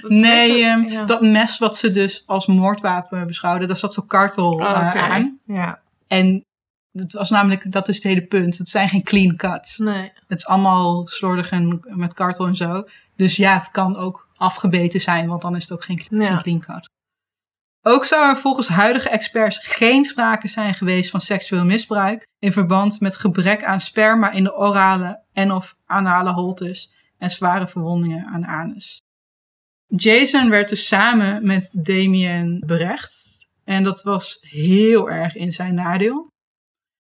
dat Nee, ehm, ja. dat mes wat ze dus als moordwapen beschouwden, daar zat zo'n kartel Oh, eh, oké. aan. Ja, En het was namelijk, dat is het hele punt. Het zijn geen clean cuts. nee. Het is allemaal slordig en met kartel en zo. Dus ja, het kan ook afgebeten zijn, want dan is het ook geen, Ja. geen clean cut. Ook zou er volgens huidige experts geen sprake zijn geweest van seksueel misbruik in verband met gebrek aan sperma in de orale en of anale holtes en zware verwondingen aan anus. Jason werd dus samen met Damien berecht en dat was heel erg in zijn nadeel.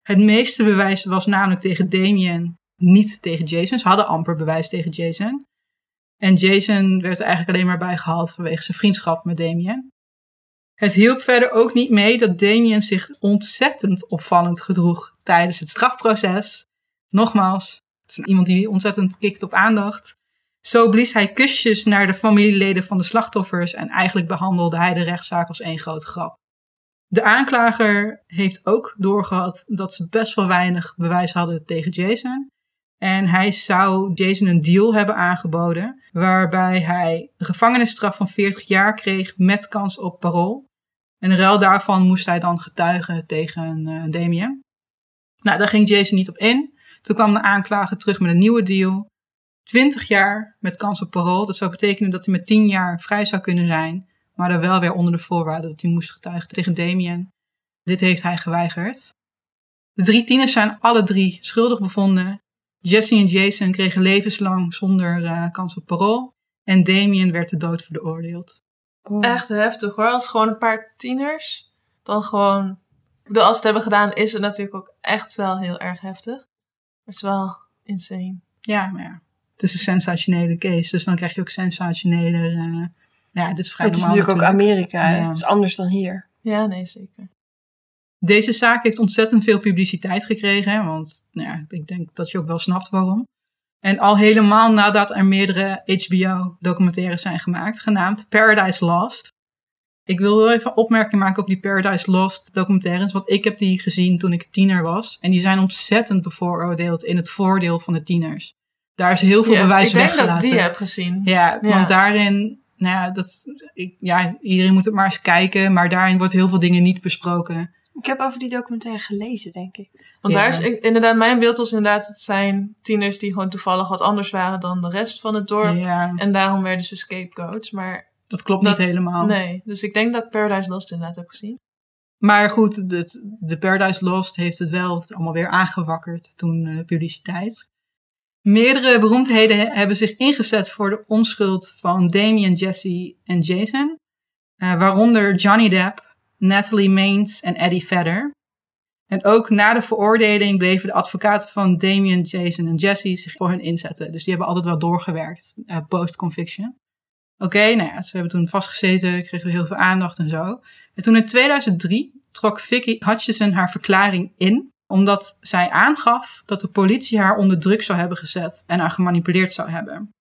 Het meeste bewijs was namelijk tegen Damien, niet tegen Jason. Ze hadden amper bewijs tegen Jason. En Jason werd er eigenlijk alleen maar bijgehaald vanwege zijn vriendschap met Damien. Het hielp verder ook niet mee dat Damien zich ontzettend opvallend gedroeg tijdens het strafproces. Nogmaals, het is iemand die ontzettend kikt op aandacht. Zo blies hij kusjes naar de familieleden van de slachtoffers en eigenlijk behandelde hij de rechtszaak als één grote grap. De aanklager heeft ook doorgehad dat ze best wel weinig bewijs hadden tegen Jason. En hij zou Jason een deal hebben aangeboden, waarbij hij een gevangenisstraf van 40 jaar kreeg met kans op parool. En in ruil daarvan moest hij dan getuigen tegen uh, Damien. Nou, daar ging Jason niet op in. Toen kwam de aanklager terug met een nieuwe deal. 20 jaar met kans op parool. Dat zou betekenen dat hij met 10 jaar vrij zou kunnen zijn. Maar dan wel weer onder de voorwaarde dat hij moest getuigen tegen Damien. Dit heeft hij geweigerd. De drie tieners zijn alle drie schuldig bevonden. Jesse en Jason kregen levenslang zonder uh, kans op parool. En Damien werd de dood veroordeeld. Oh. Echt heftig hoor. Als gewoon een paar tieners. Dan gewoon. Ik bedoel, als ze het hebben gedaan, is het natuurlijk ook echt wel heel erg heftig. Maar het is wel insane. Ja, maar ja. Het is een sensationele case. Dus dan krijg je ook sensationele. Uh, ja, dit is vrij Het is natuurlijk ook. Amerika. Ja. Het is anders dan hier. Ja, nee, zeker. Deze zaak heeft ontzettend veel publiciteit gekregen, hè, want nou ja, ik denk dat je ook wel snapt waarom. En al helemaal nadat er meerdere HBO-documentaires zijn gemaakt, genaamd Paradise Lost. Ik wil wel even een opmerking maken over die Paradise Lost documentaires, want ik heb die gezien toen ik tiener was. En die zijn ontzettend bevooroordeeld in het voordeel van de tieners. Daar is heel veel Ja, bewijs ik denk weggelaten. dat die heb gezien. Ja, Ja. want daarin, nou ja, dat, ik, ja, iedereen moet het maar eens kijken, maar daarin wordt heel veel dingen niet besproken. Ik heb over die documentaire gelezen, denk ik. Want Ja. daar is ik- inderdaad, mijn beeld was inderdaad, het zijn tieners die gewoon toevallig wat anders waren dan de rest van het dorp. Ja, En daarom werden ze scapegoats. Maar dat klopt dat, niet helemaal. Nee, dus ik denk dat ik Paradise Lost inderdaad heb gezien. Maar goed, de, de Paradise Lost heeft het wel allemaal weer aangewakkerd toen eh, publiciteit. Meerdere beroemdheden he- hebben zich ingezet voor de onschuld van Damien, Jesse en Jason. Eh, waaronder Johnny Depp, Natalie Maines en Eddie Vedder. En ook na de veroordeling bleven de advocaten van Damien, Jason en Jesse zich voor hun inzetten. Dus die hebben altijd wel doorgewerkt, eh, post-conviction. Oké, nou ja, ze hebben toen vastgezeten, kregen we heel veel aandacht en zo. En toen in 2003 trok Vicky Hutchison haar verklaring in, omdat zij aangaf dat de politie haar onder druk zou hebben gezet en haar gemanipuleerd zou hebben.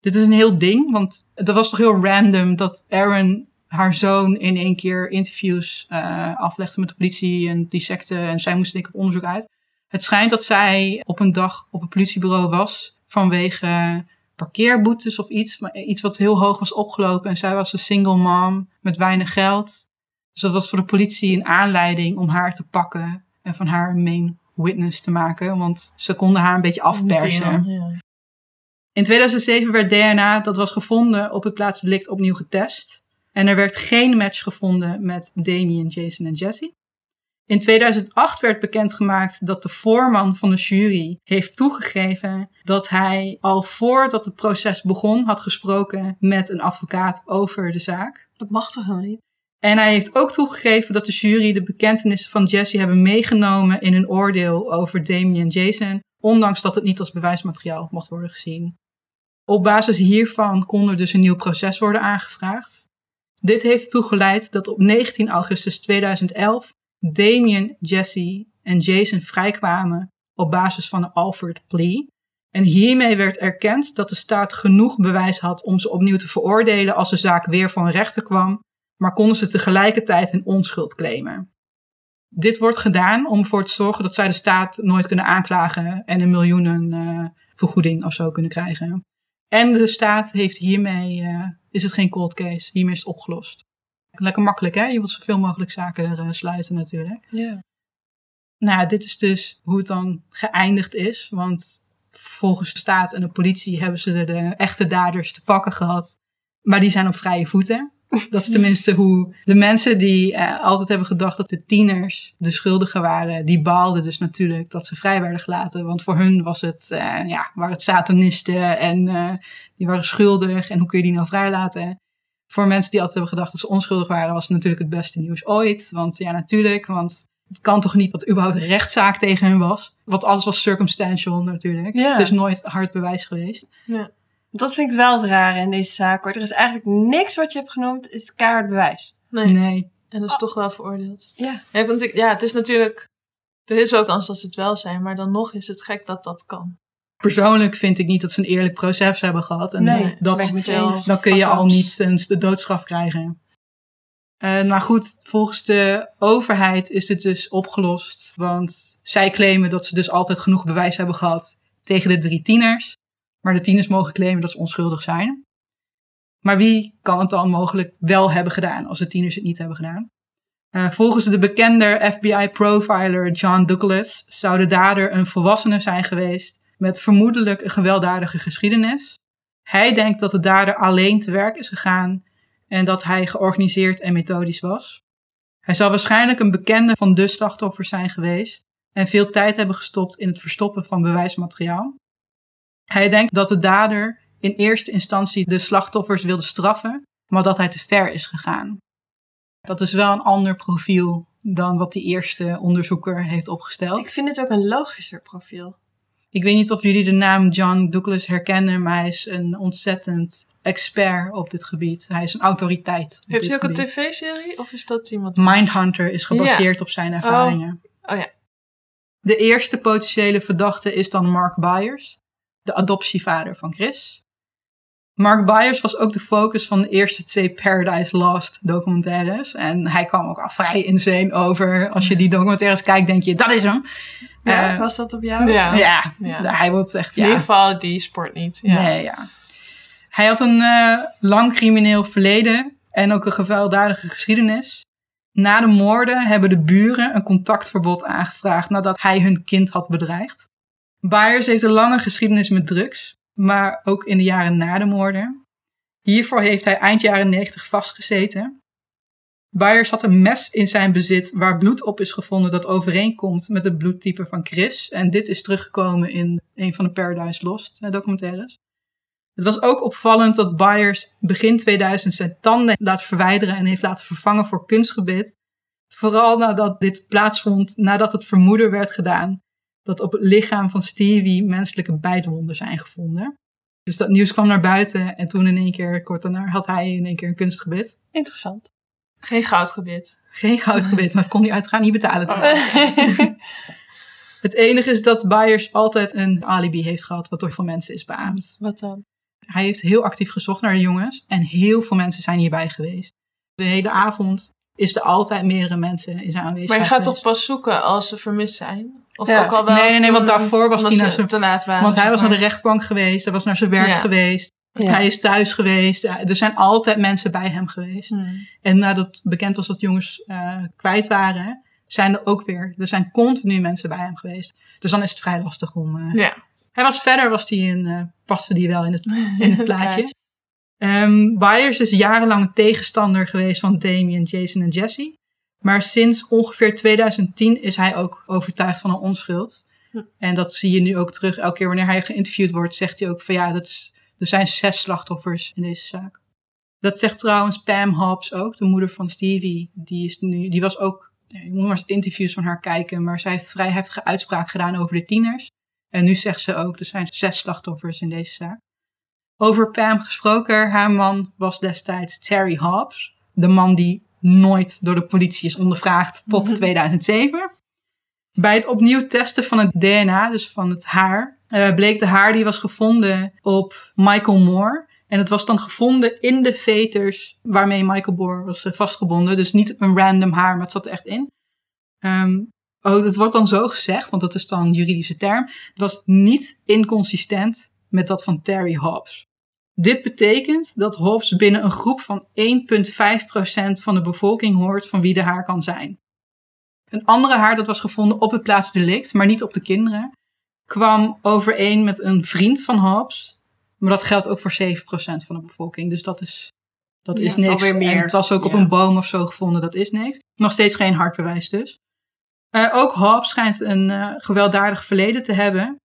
Dit is een heel ding, want het was toch heel random dat Aaron haar zoon in één keer interviews eh, aflegde met de politie en die secte en zij moest ik op onderzoek uit. Het schijnt dat zij op een dag op een politiebureau was vanwege parkeerboetes of iets, maar iets wat heel hoog was opgelopen en zij was een single mom met weinig geld. Dus dat was voor de politie een aanleiding om haar te pakken en van haar een main witness te maken, want ze konden haar een beetje afpersen. Ja. In 2007 werd DNA dat was gevonden op het plaatsdelict opnieuw getest. En er werd geen match gevonden met Damien, Jason en Jesse. In 2008 werd bekendgemaakt dat de voorman van de jury heeft toegegeven dat hij al voordat het proces begon had gesproken met een advocaat over de zaak. Dat mag toch helemaal niet? En hij heeft ook toegegeven dat de jury de bekentenissen van Jesse hebben meegenomen in hun oordeel over Damien en Jason, ondanks dat het niet als bewijsmateriaal mocht worden gezien. Op basis hiervan kon er dus een nieuw proces worden aangevraagd. Dit heeft ertoe geleid dat op 19 augustus 2011 Damien, Jesse en Jason vrijkwamen op basis van een Alford plea. En hiermee werd erkend dat de staat genoeg bewijs had om ze opnieuw te veroordelen als de zaak weer een rechter kwam, maar konden ze tegelijkertijd hun onschuld claimen. Dit wordt gedaan om ervoor te zorgen dat zij de staat nooit kunnen aanklagen en een miljoenen eh, vergoeding of zo kunnen krijgen. En de staat heeft hiermee, eh, is het geen cold case, hiermee is het opgelost. Lekker makkelijk hè, je wilt zoveel mogelijk zaken eh, sluiten natuurlijk. Ja. Nou, dit is dus hoe het dan geëindigd is. Want volgens de staat en de politie hebben ze de echte daders te pakken gehad. Maar die zijn op vrije voeten. Dat is tenminste hoe de mensen die eh, altijd hebben gedacht dat de tieners de schuldigen waren, die baalden dus natuurlijk dat ze vrij werden gelaten. Want voor hun was het, eh, ja, waren het satanisten en eh, die waren schuldig. En hoe kun je die nou vrijlaten? Voor mensen die altijd hebben gedacht dat ze onschuldig waren, was het natuurlijk het beste nieuws ooit. Want ja, natuurlijk, want het kan toch niet dat er überhaupt een rechtszaak tegen hun was. Want alles was circumstantial natuurlijk. Ja. Dus nooit hard bewijs geweest. Dat vind ik wel het rare in deze zaak. Hoor. Er is eigenlijk niks wat je hebt genoemd, is keihard bewijs. Nee. Nee. En dus toch wel veroordeeld. Ja. Ja, want ik, ja, het is natuurlijk... Er is ook kans dat ze het wel zijn, maar dan nog is het gek dat dat kan. Persoonlijk vind ik niet dat ze een eerlijk proces hebben gehad. En Nee, dat, dat dan kun je al niet een, de doodstraf krijgen. Eh, maar goed, volgens de overheid is het dus opgelost. Want zij claimen dat ze dus altijd genoeg bewijs hebben gehad tegen de drie tieners. Maar de tieners mogen claimen dat ze onschuldig zijn. Maar wie kan het dan mogelijk wel hebben gedaan als de tieners het niet hebben gedaan? Eh, volgens de bekende FBI-profiler John Douglas zou de dader een volwassene zijn geweest met vermoedelijk een gewelddadige geschiedenis. Hij denkt dat de dader alleen te werk is gegaan en dat hij georganiseerd en methodisch was. Hij zal waarschijnlijk een bekende van de slachtoffers zijn geweest en veel tijd hebben gestopt in het verstoppen van bewijsmateriaal. Hij denkt dat de dader in eerste instantie de slachtoffers wilde straffen, maar dat hij te ver is gegaan. Dat is wel een ander profiel dan wat die eerste onderzoeker heeft opgesteld. Ik vind het ook een logischer profiel. Ik weet niet of jullie de naam John Douglas herkennen, maar hij is een ontzettend expert op dit gebied. Hij is een autoriteit. op Heeft dit hij ook een tv-serie? Of is dat iemand? Mindhunter is gebaseerd op zijn ervaringen. Oh ja. De eerste potentiële verdachte is dan Mark Byers, de adoptievader van Chris. Mark Byers was ook de focus van de eerste twee Paradise Lost documentaires. En hij kwam ook al vrij insane over. Als je die documentaires kijkt, denk je, dat is hem. Ja, Eh, was dat op jou? Ja. ja, Ja. hij wordt echt... In ieder geval die sport niet. Ja. Nee, ja. Hij had een eh, lang crimineel verleden en ook een gewelddadige geschiedenis. Na de moorden hebben de buren een contactverbod aangevraagd nadat hij hun kind had bedreigd. Byers heeft een lange geschiedenis met drugs, maar ook in de jaren na de moorden. Hiervoor heeft hij eind jaren 90 vastgezeten. Byers had een mes in zijn bezit waar bloed op is gevonden dat overeenkomt met het bloedtype van Chris. En dit is teruggekomen in een van de Paradise Lost eh, documentaires. Het was ook opvallend dat Byers begin 2000 zijn tanden laat verwijderen en heeft laten vervangen voor kunstgebit. Vooral nadat dit plaatsvond nadat het vermoeden werd gedaan dat op het lichaam van Stevie menselijke bijtwonden zijn gevonden. Dus dat nieuws kwam naar buiten en toen in één keer, kort daarna, had hij in één keer een kunstgebit. Interessant. Geen goudgebit. Geen goudgebit, maar dat kon hij uiteraard niet betalen. toen. Het enige is dat Byers altijd een alibi heeft gehad, wat door veel mensen is beaamd. Wat dan? Hij heeft heel actief gezocht naar de jongens en heel veel mensen zijn hierbij geweest. De hele avond is er altijd meerdere mensen in zijn aanwezigheid Maar je gaat toch pas zoeken als ze vermist zijn? Of Ja. ook al wel Nee, nee, nee, want daarvoor was hij naar zijn- te laat waren. Want hij was naar de rechtbank geweest, hij was naar zijn werk Ja. geweest, Ja. hij is thuis geweest. Er zijn altijd mensen bij hem geweest. Hmm. En nadat bekend was dat jongens eh, kwijt waren, zijn er ook weer, er zijn continu mensen bij hem geweest. Dus dan is het vrij lastig om... eh, Ja. Hij was verder, was die een, eh, paste die wel in het, in het plaatje. Plaatje. Ehm Byers is jarenlang een tegenstander geweest van Damien, Jason en Jesse. Maar sinds ongeveer 2010 is hij ook overtuigd van een onschuld. Hm. En dat zie je nu ook terug. Elke keer wanneer hij geïnterviewd wordt, zegt hij ook van ja, dat is, er zijn zes slachtoffers in deze zaak. Dat zegt trouwens Pam Hobbs ook, de moeder van Stevie. Die, is nu, die was ook, je moet maar eens interviews van haar kijken, maar zij heeft vrij heftige uitspraak gedaan over de tieners. En nu zegt ze ook, er zijn zes slachtoffers in deze zaak. Over Pam gesproken, haar man was destijds Terry Hobbs. De man die nooit door de politie is ondervraagd tot 2007. Bij het opnieuw testen van het DNA, dus van het haar, eh, bleek de haar die was gevonden op Michael Moore. En het was dan gevonden in de veters waarmee Michael Moore was eh, vastgebonden. Dus niet een random haar, maar het zat er echt in. Ehm, oh, het wordt dan zo gezegd, want dat is dan een juridische term. Het was niet inconsistent met dat van Terry Hobbs. Dit betekent dat Hobbs binnen een groep van 1,5% van de bevolking hoort van wie de haar kan zijn. Een andere haar dat was gevonden op het plaatsdelict, maar niet op de kinderen, kwam overeen met een vriend van Hobbs. Maar dat geldt ook voor 7% van de bevolking. Dus dat is, dat Ja, is niks. alweer meer. En het was ook op een boom of zo gevonden, dat is niks. Nog steeds geen hard bewijs dus. Eh, ook Hobbs schijnt een eh, gewelddadig verleden te hebben.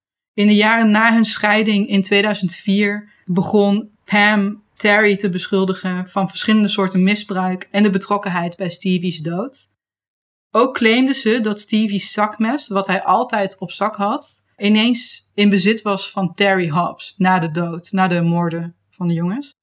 In de jaren na hun scheiding in 2004 begon Pam Terry te beschuldigen van verschillende soorten misbruik en de betrokkenheid bij Stevie's dood. Ook claimde ze dat Stevie's zakmes, wat hij altijd op zak had, ineens in bezit was van Terry Hobbs na de dood, na de moorden van de jongens.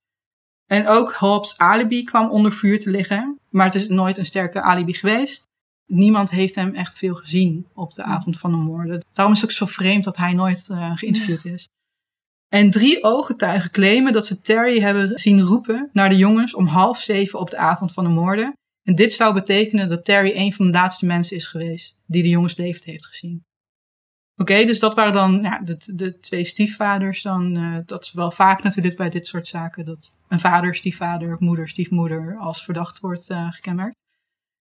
En ook Hobbs' alibi kwam onder vuur te liggen. Maar het is nooit een sterke alibi geweest. Niemand heeft hem echt veel gezien op de avond van de moorden. Daarom is het ook zo vreemd dat hij nooit uh, geïnterviewd is. En drie ooggetuigen claimen dat ze Terry hebben zien roepen naar de jongens om half zeven op de avond van de moorden. En dit zou betekenen dat Terry een van de laatste mensen is geweest die de jongens levend heeft gezien. Oké, dus dat waren dan ja, de, de twee stiefvaders. Dan, uh, dat is wel vaak natuurlijk bij dit soort zaken. Dat een vader, stiefvader, moeder, stiefmoeder als verdacht wordt uh, gekenmerkt.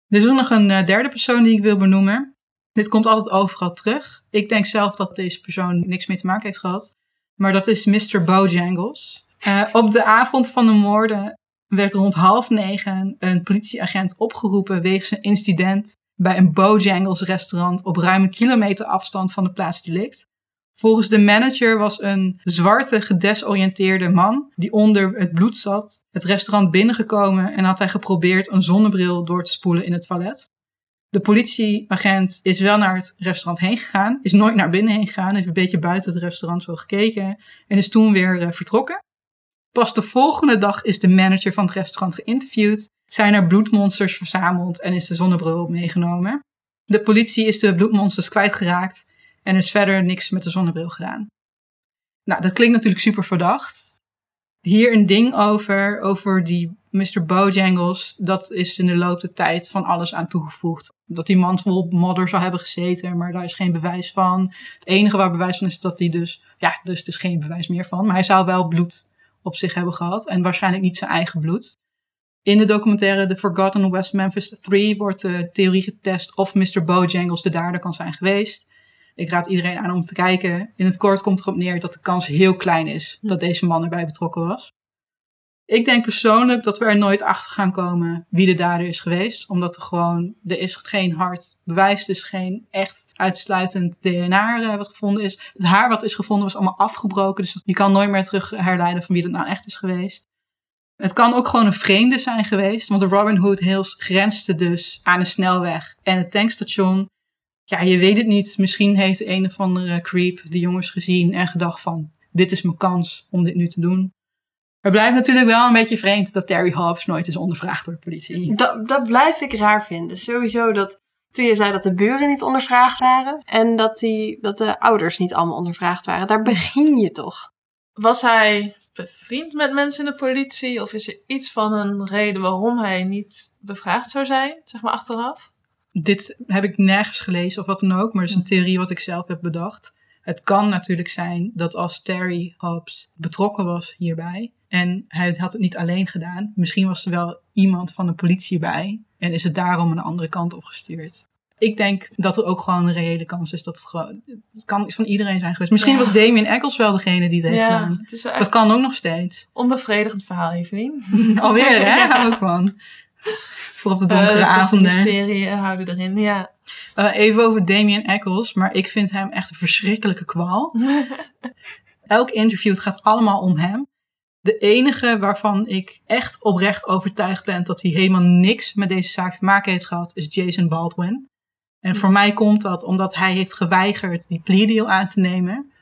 Er is nog een uh, derde persoon die ik wil benoemen. Dit komt altijd overal terug. Ik denk zelf dat deze persoon niks mee te maken heeft gehad. Maar dat is Mr. Bojangles. op de avond van de moorden werd rond half negen een politieagent opgeroepen wegens een incident bij een Bojangles restaurant op ruim een kilometer afstand van de plaats delict. Volgens de manager was een zwarte gedesoriënteerde man die onder het bloed zat het restaurant binnengekomen en had hij geprobeerd een zonnebril door te spoelen in het toilet. De politieagent is wel naar het restaurant heen gegaan, is nooit naar binnen heen gegaan, heeft een beetje buiten het restaurant zo gekeken en is toen weer uh, vertrokken. Pas de volgende dag is de manager van het restaurant geïnterviewd, zijn er bloedmonsters verzameld en is de zonnebril meegenomen. De politie is de bloedmonsters kwijtgeraakt en is verder niks met de zonnebril gedaan. Nou, dat klinkt natuurlijk super verdacht. Hier een ding over, over die Mr. Bojangles. Dat is in de loop der tijd van alles aan toegevoegd. Dat die man vol modder zou hebben gezeten, maar daar is geen bewijs van. Het enige waar bewijs van is dat hij dus, ja, dus, dus geen bewijs meer van. Maar hij zou wel bloed op zich hebben gehad. En waarschijnlijk niet zijn eigen bloed. In de documentaire The Forgotten West Memphis 3 wordt de theorie getest of Mr. Bojangles de dader kan zijn geweest. Ik raad iedereen aan om te kijken. In het kort komt erop neer dat de kans heel klein is dat deze man erbij betrokken was. Ik denk persoonlijk dat we er nooit achter gaan komen wie de dader is geweest. Omdat er gewoon, er is geen hard bewijs, dus geen echt uitsluitend DNA eh, wat gevonden is. Het haar wat is gevonden was allemaal afgebroken, dus je kan nooit meer terug herleiden van wie dat nou echt is geweest. Het kan ook gewoon een vreemde zijn geweest, want de Robin Hood Hills grensde dus aan een snelweg en het tankstation. Ja, je weet het niet. Misschien heeft een of andere creep de jongens gezien en gedacht van, dit is mijn kans om dit nu te doen. Het blijft natuurlijk wel een beetje vreemd dat Terry Hobbs nooit is ondervraagd door de politie. Dat, dat blijf ik raar vinden. Sowieso dat toen je zei dat de buren niet ondervraagd waren en dat, die, dat de ouders niet allemaal ondervraagd waren. Daar begin je toch. Was hij bevriend met mensen in de politie? Of is er iets van een reden waarom hij niet bevraagd zou zijn, zeg maar achteraf? Dit heb ik nergens gelezen of wat dan ook, maar het is een theorie wat ik zelf heb bedacht. Het kan natuurlijk zijn dat als Terry Hobbs betrokken was hierbij en hij had het niet alleen gedaan, misschien was er wel iemand van de politie bij en is het daarom een andere kant op gestuurd. Ik denk dat er ook gewoon een reële kans is dat het gewoon. Het kan van iedereen zijn geweest. Misschien was Damien Eccles wel degene die het heeft Ja, gedaan. het is wel Dat kan ook nog steeds. Onbevredigend verhaal, Evelien. Alweer, hè? Hou ik van. Voor op de donkere Eh, toch avonden. mysterie eh, houden erin, ja. Eh, even over Damien Eccles, maar ik vind hem echt een verschrikkelijke kwaal. Elk interview, het gaat allemaal om hem. De enige waarvan ik echt oprecht overtuigd ben dat hij helemaal niks met deze zaak te maken heeft gehad, is Jason Baldwin. En voor mij komt dat omdat hij heeft geweigerd die plea deal aan te nemen.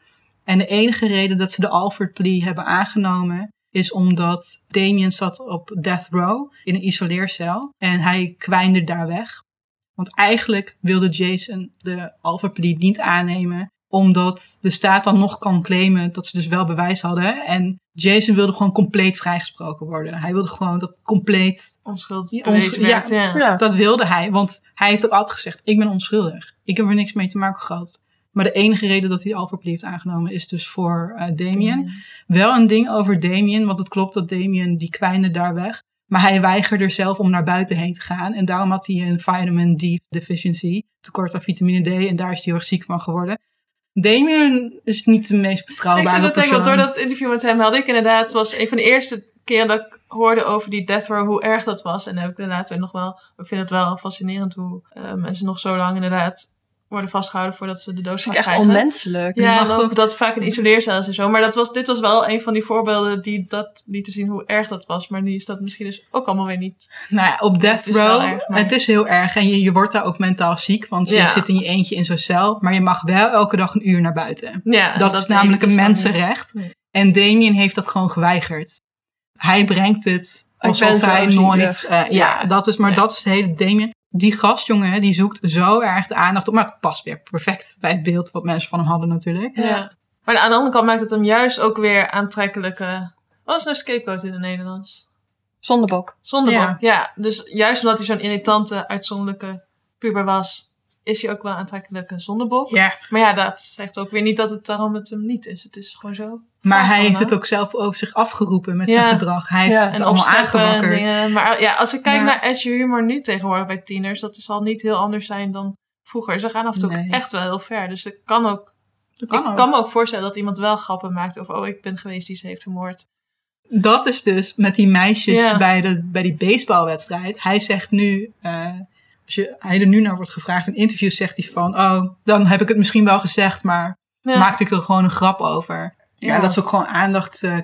En de enige reden dat ze de Alford plea hebben aangenomen, is omdat Damien zat op death row in een isoleercel en hij kwijnde daar weg. Want eigenlijk wilde Jason de Alford plea niet aannemen, omdat de staat dan nog kan claimen dat ze dus wel bewijs hadden. En Jason wilde gewoon compleet vrijgesproken worden. Hij wilde gewoon dat compleet Onschuld Ja, bewezen ons- ja. werd, ja. Ja. dat wilde hij, want hij heeft ook altijd gezegd: Ik ben onschuldig. Ik heb er niks mee te maken gehad. Maar de enige reden dat hij Plea heeft aangenomen is dus voor eh, Damien. Wel een ding over Damien, want het klopt dat Damien die kwijnde daar weg. Maar hij weigerde zelf om naar buiten heen te gaan. En daarom had hij een vitamin D deficiency, tekort aan vitamine D. En daar is hij heel erg ziek van geworden. Damien is niet de meest Ik betrouwbare zat te denken, want door persoon. dat interview met hem had ik inderdaad, het was een van de eerste keren dat ik hoorde over die death row, hoe erg dat was. En dan heb ik er later nog wel, ik vind het wel fascinerend hoe eh, mensen nog zo lang inderdaad worden vastgehouden voordat ze de doodstraf is echt krijgen. onmenselijk. Ja, en mag ook dat vaak een isoleercel is en zo. Maar dat was, dit was wel een van die voorbeelden die dat lieten zien hoe erg dat was. Maar nu is dat misschien dus ook allemaal weer niet. Nou ja, op death row, erg, maar- het is heel erg. En je, je wordt daar ook mentaal ziek, want je zit in je eentje in zo'n cel. Maar je mag wel elke dag een uur naar buiten. Ja, dat, is namelijk een dus mensenrecht. Nee. En Damien heeft dat gewoon geweigerd. hij brengt het alsof hij nooit... eh, ja, Ja. dat is, maar dat is de hele Damien. Die gastjongen, hè, die zoekt zo erg de aandacht op. Maar het past weer perfect bij het beeld wat mensen van hem hadden natuurlijk. Ja. Maar aan de andere kant maakt het hem juist ook weer aantrekkelijke... Wat is nou scapegoat in het Nederlands? Zondebok. Zondebok. Ja. Ja. dus juist omdat hij zo'n irritante, uitzonderlijke puber was... is hij ook wel aantrekkelijke zondebok. Ja, Maar ja, dat zegt ook weer niet dat het daarom het hem niet is. Het is gewoon zo. Maar Ja, hij heeft het ook zelf over zich afgeroepen met Ja. zijn gedrag. Hij heeft Ja. het En allemaal aangewakkerd. dingen. Maar ja, als ik kijk Ja. naar edgy humor nu tegenwoordig bij tieners... dat zal niet heel anders zijn dan vroeger. Ze gaan af en toe Nee. echt wel heel ver. Dus het kan ook... kan ik ook. kan me ook voorstellen dat iemand wel grappen maakt over... oh, ik ben geweest die ze heeft vermoord. Dat is dus met die meisjes Ja. bij, de, bij die baseballwedstrijd. Hij zegt nu, eh, als je, hij er nu naar wordt gevraagd in interviews, zegt hij van, oh, dan heb ik het misschien wel gezegd, maar Ja. maakte ik er gewoon een grap over. Ja, dat is ook gewoon aandacht eh,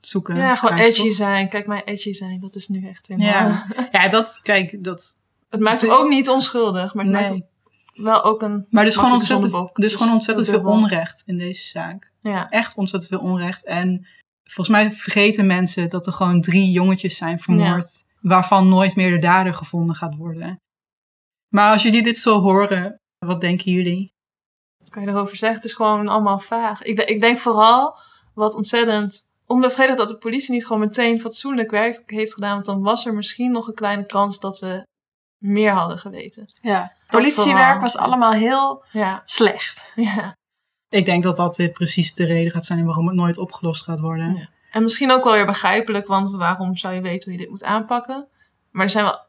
zoeken. Ja, gewoon edgy toch? zijn. Kijk mij edgy zijn. Dat is nu echt helemaal... Ja. ja, dat, kijk, dat, Het maakt hem ook niet onschuldig. Maar het nee. wel ook een... Maar er is gewoon ontzettend, is gewoon ontzettend veel onrecht in deze zaak. Ja. Echt ontzettend veel onrecht. En volgens mij vergeten mensen dat er gewoon drie jongetjes zijn vermoord. Waarvan nooit meer de dader gevonden gaat worden. Maar als jullie dit zo horen, wat denken jullie? Wat kan je erover zeggen? Het is gewoon allemaal vaag. Ik, ik denk vooral wat ontzettend onbevredigd dat de politie niet gewoon meteen fatsoenlijk werk heeft gedaan. Want dan was er misschien nog een kleine kans dat we meer hadden geweten. Ja. Dat Politiewerk vooral. was allemaal heel Ja, slecht. ja. Ik denk dat dat dit precies de reden gaat zijn waarom het nooit opgelost gaat worden. Ja. En misschien ook wel weer begrijpelijk, want waarom zou je weten hoe je dit moet aanpakken? Maar er zijn wel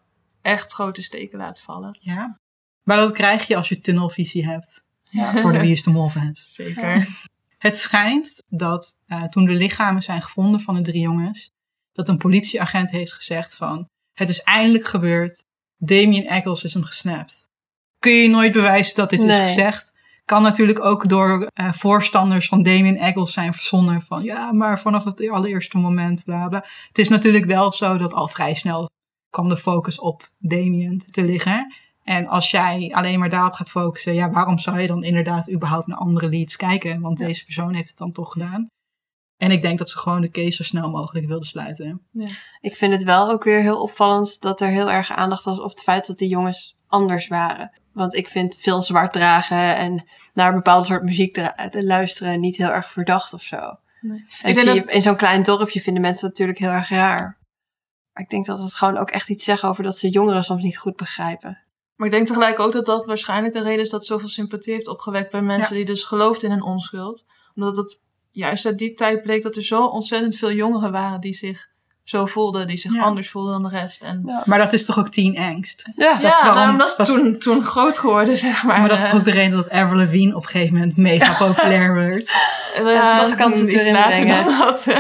echt grote steken laten vallen. Ja. Maar dat krijg je als je tunnelvisie hebt. Voor de Wie is de Mol fans. Zeker. Het schijnt dat eh, toen de lichamen zijn gevonden van de drie jongens, dat een politieagent heeft gezegd van, het is eindelijk gebeurd, Damien Eccles is hem gesnapt. Kun je nooit bewijzen dat dit is gezegd? Kan natuurlijk ook door eh, voorstanders van Damien Eccles zijn verzonnen van, ja, maar vanaf het allereerste moment, bla bla. Het is natuurlijk wel zo dat al vrij snel kwam de focus op Damien te liggen. En als jij alleen maar daarop gaat focussen, ja, waarom zou je dan inderdaad überhaupt naar andere leads kijken? Want deze persoon heeft het dan toch gedaan. En ik denk dat ze gewoon de case zo snel mogelijk wilden sluiten. Ik vind het wel ook weer heel opvallend dat er heel erg aandacht was op het feit dat die jongens anders waren. Want ik vind veel zwart dragen en naar een bepaald soort muziek luisteren niet heel erg verdacht of zo. Nee. En Ik je, in zo'n klein dorpje vinden mensen dat natuurlijk heel erg raar. Maar ik denk dat het gewoon ook echt iets zegt over dat ze jongeren soms niet goed begrijpen. Maar ik denk tegelijk ook dat dat waarschijnlijk een reden is dat zoveel sympathie heeft opgewekt bij mensen die dus geloofden in hun onschuld. Omdat het juist uit die tijd bleek dat er zo ontzettend veel jongeren waren die zich zo voelden, die zich Ja. anders voelden dan de rest. En Ja. Maar dat is toch ook teen angst? Ja, dat ja, is waarom- dat is dat toen, toen groot geworden, zeg maar. Maar dat is toch ook de reden dat Avril Lavigne op een gegeven moment mega populair werd. ja, toch kan ze iets erin later dan dat.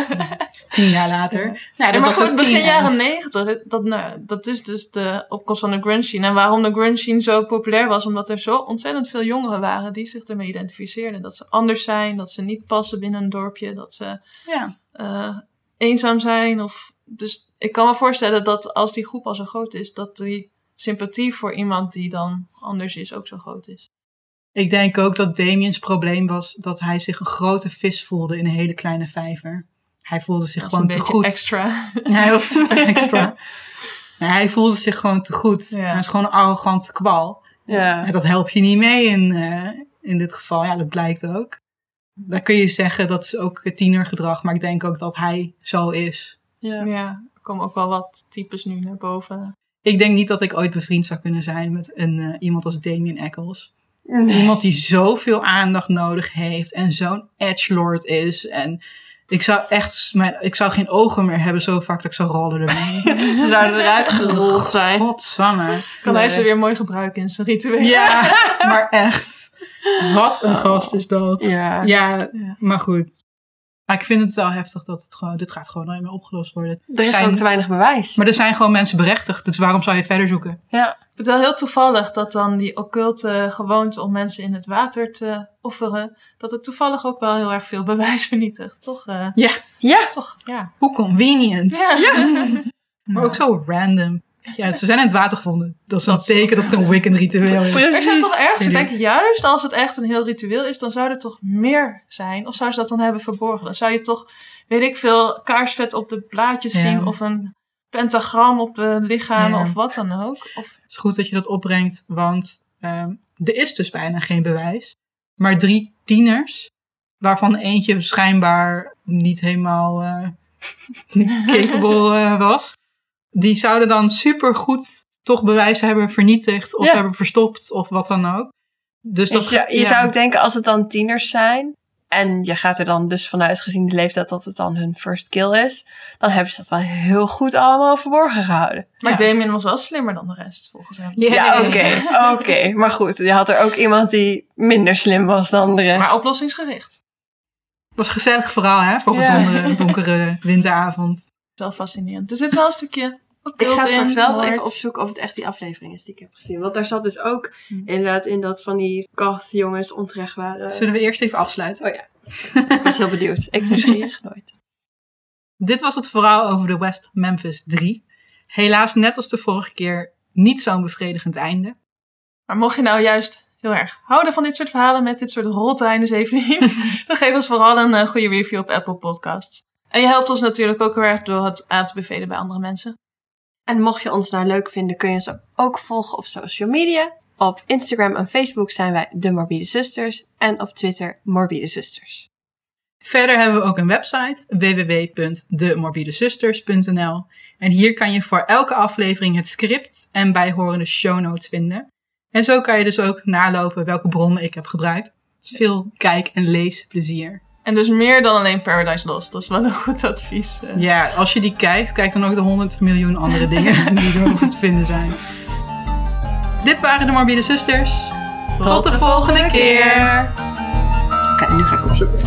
Tien jaar later. Nou, Ja, dat maar was goed, ook begin jaren negentig, dat, nou, dat is dus de opkomst van de grunge scene. En waarom de grunge scene zo populair was, omdat er zo ontzettend veel jongeren waren die zich ermee identificeerden. Dat ze anders zijn, dat ze niet passen binnen een dorpje, dat ze Ja. eh, eenzaam zijn. Of, dus ik kan me voorstellen dat als die groep al zo groot is, dat die sympathie voor iemand die dan anders is ook zo groot is. Ik denk ook dat Damien's probleem was dat hij zich een grote vis voelde in een hele kleine vijver. Hij voelde zich gewoon te goed. extra. Hij was super extra. Nee, hij voelde zich gewoon te goed. Ja. Hij is gewoon een arrogante kwal. ja. En dat helpt je niet mee in, eh, in dit geval. Ja, dat blijkt ook. Dan kun je zeggen dat is ook tienergedrag. Maar ik denk ook dat hij zo is. Ja. Ja, er komen ook wel wat types nu naar boven. Ik denk niet dat ik ooit bevriend zou kunnen zijn met een, eh, iemand als Damien Eccles. Nee. Iemand die zoveel aandacht nodig heeft en zo'n edgelord is. En ik zou echt, mijn, ik zou geen ogen meer hebben zo vaak dat ik zou rollen ermee. Ze zouden eruit gerold zijn. Godsamme. Kan hij ze weer mooi gebruiken in zijn ritueel? Ja, maar echt. Wat een gast is dat. Ja. maar goed. Maar ik vind het wel heftig dat het gewoon, dit gaat gewoon nooit meer opgelost worden. Er is Zijn- ook te weinig bewijs. Maar er zijn gewoon mensen berechtigd, dus waarom zou je verder zoeken? Ja. Ik vind het wel heel toevallig dat dan die occulte gewoonte om mensen in het water te offeren, dat het toevallig ook wel heel erg veel bewijs vernietigt. Toch? eh, Ja, Ja. toch, ja. hoe convenient. Ja. Maar ook zo random. Ja, ze zijn in het water gevonden. Dat is Dat teken dat het een weekend ritueel is. Maar ik zou toch ergens ik. denken, juist als het echt een heel ritueel is, dan zou er toch meer zijn. Of zou ze dat dan hebben verborgen? Dan zou je toch weet ik veel, kaarsvet op de blaadjes Ja. zien. Of een pentagram op de lichamen Ja. of wat dan ook. Of, Het is goed dat je dat opbrengt, want ehm, er is dus bijna geen bewijs. Maar drie tieners, waarvan eentje schijnbaar niet helemaal eh capable eh, was, die zouden dan supergoed toch bewijzen hebben vernietigd of Ja. hebben verstopt of wat dan ook. Dus dat Dus je, je ja. zou ook denken, als het dan tieners zijn... en je gaat er dan dus vanuit gezien de leeftijd dat het dan hun first kill is... dan hebben ze dat wel heel goed allemaal verborgen gehouden. maar Ja. Damien was wel slimmer dan de rest, volgens hem. Ja, oké. Oké, maar goed. Je had er ook iemand die minder slim was dan de rest. Maar oplossingsgericht. Het was een gezellig verhaal hè, voor Ja. een donkere, donkere winteravond. Wel fascinerend. Er zit wel een stukje Ik ga straks wel even opzoeken of het echt die aflevering is die ik heb gezien. Want daar zat dus ook Hm. inderdaad in dat van die goth jongens onterecht waren. Zullen we eerst even afsluiten? Oh ja. ik was heel benieuwd. Ik nieuwsgierig nooit. Dit was het verhaal over de West Memphis 3. Helaas, net als de vorige keer, niet zo'n bevredigend einde. Maar mocht je nou juist heel erg houden van dit soort verhalen met dit soort roltijden 17, dan geef ons vooral een eh, goede review op Apple Podcasts. En je helpt ons natuurlijk ook heel erg door het aan te bevelen bij andere mensen. En mocht je ons nou leuk vinden, kun je ons ook volgen op social media. Op Instagram en Facebook zijn wij De Morbide Zusters. En op Twitter Morbide Zusters. Verder hebben we ook een website www.demorbidezusters.nl en hier kan je voor elke aflevering het script en bijhorende show notes vinden. En zo kan je dus ook nalopen welke bronnen ik heb gebruikt. Dus veel kijk- en leesplezier. En dus meer dan alleen Paradise Lost. Dat is wel een goed advies. eh. Ja, als je die kijkt, kijk dan ook de 100 miljoen andere dingen die er nog te vinden zijn. Dit waren de Morbide Zusters. Tot, de volgende keer. Oké, nu ga ik opzoeken.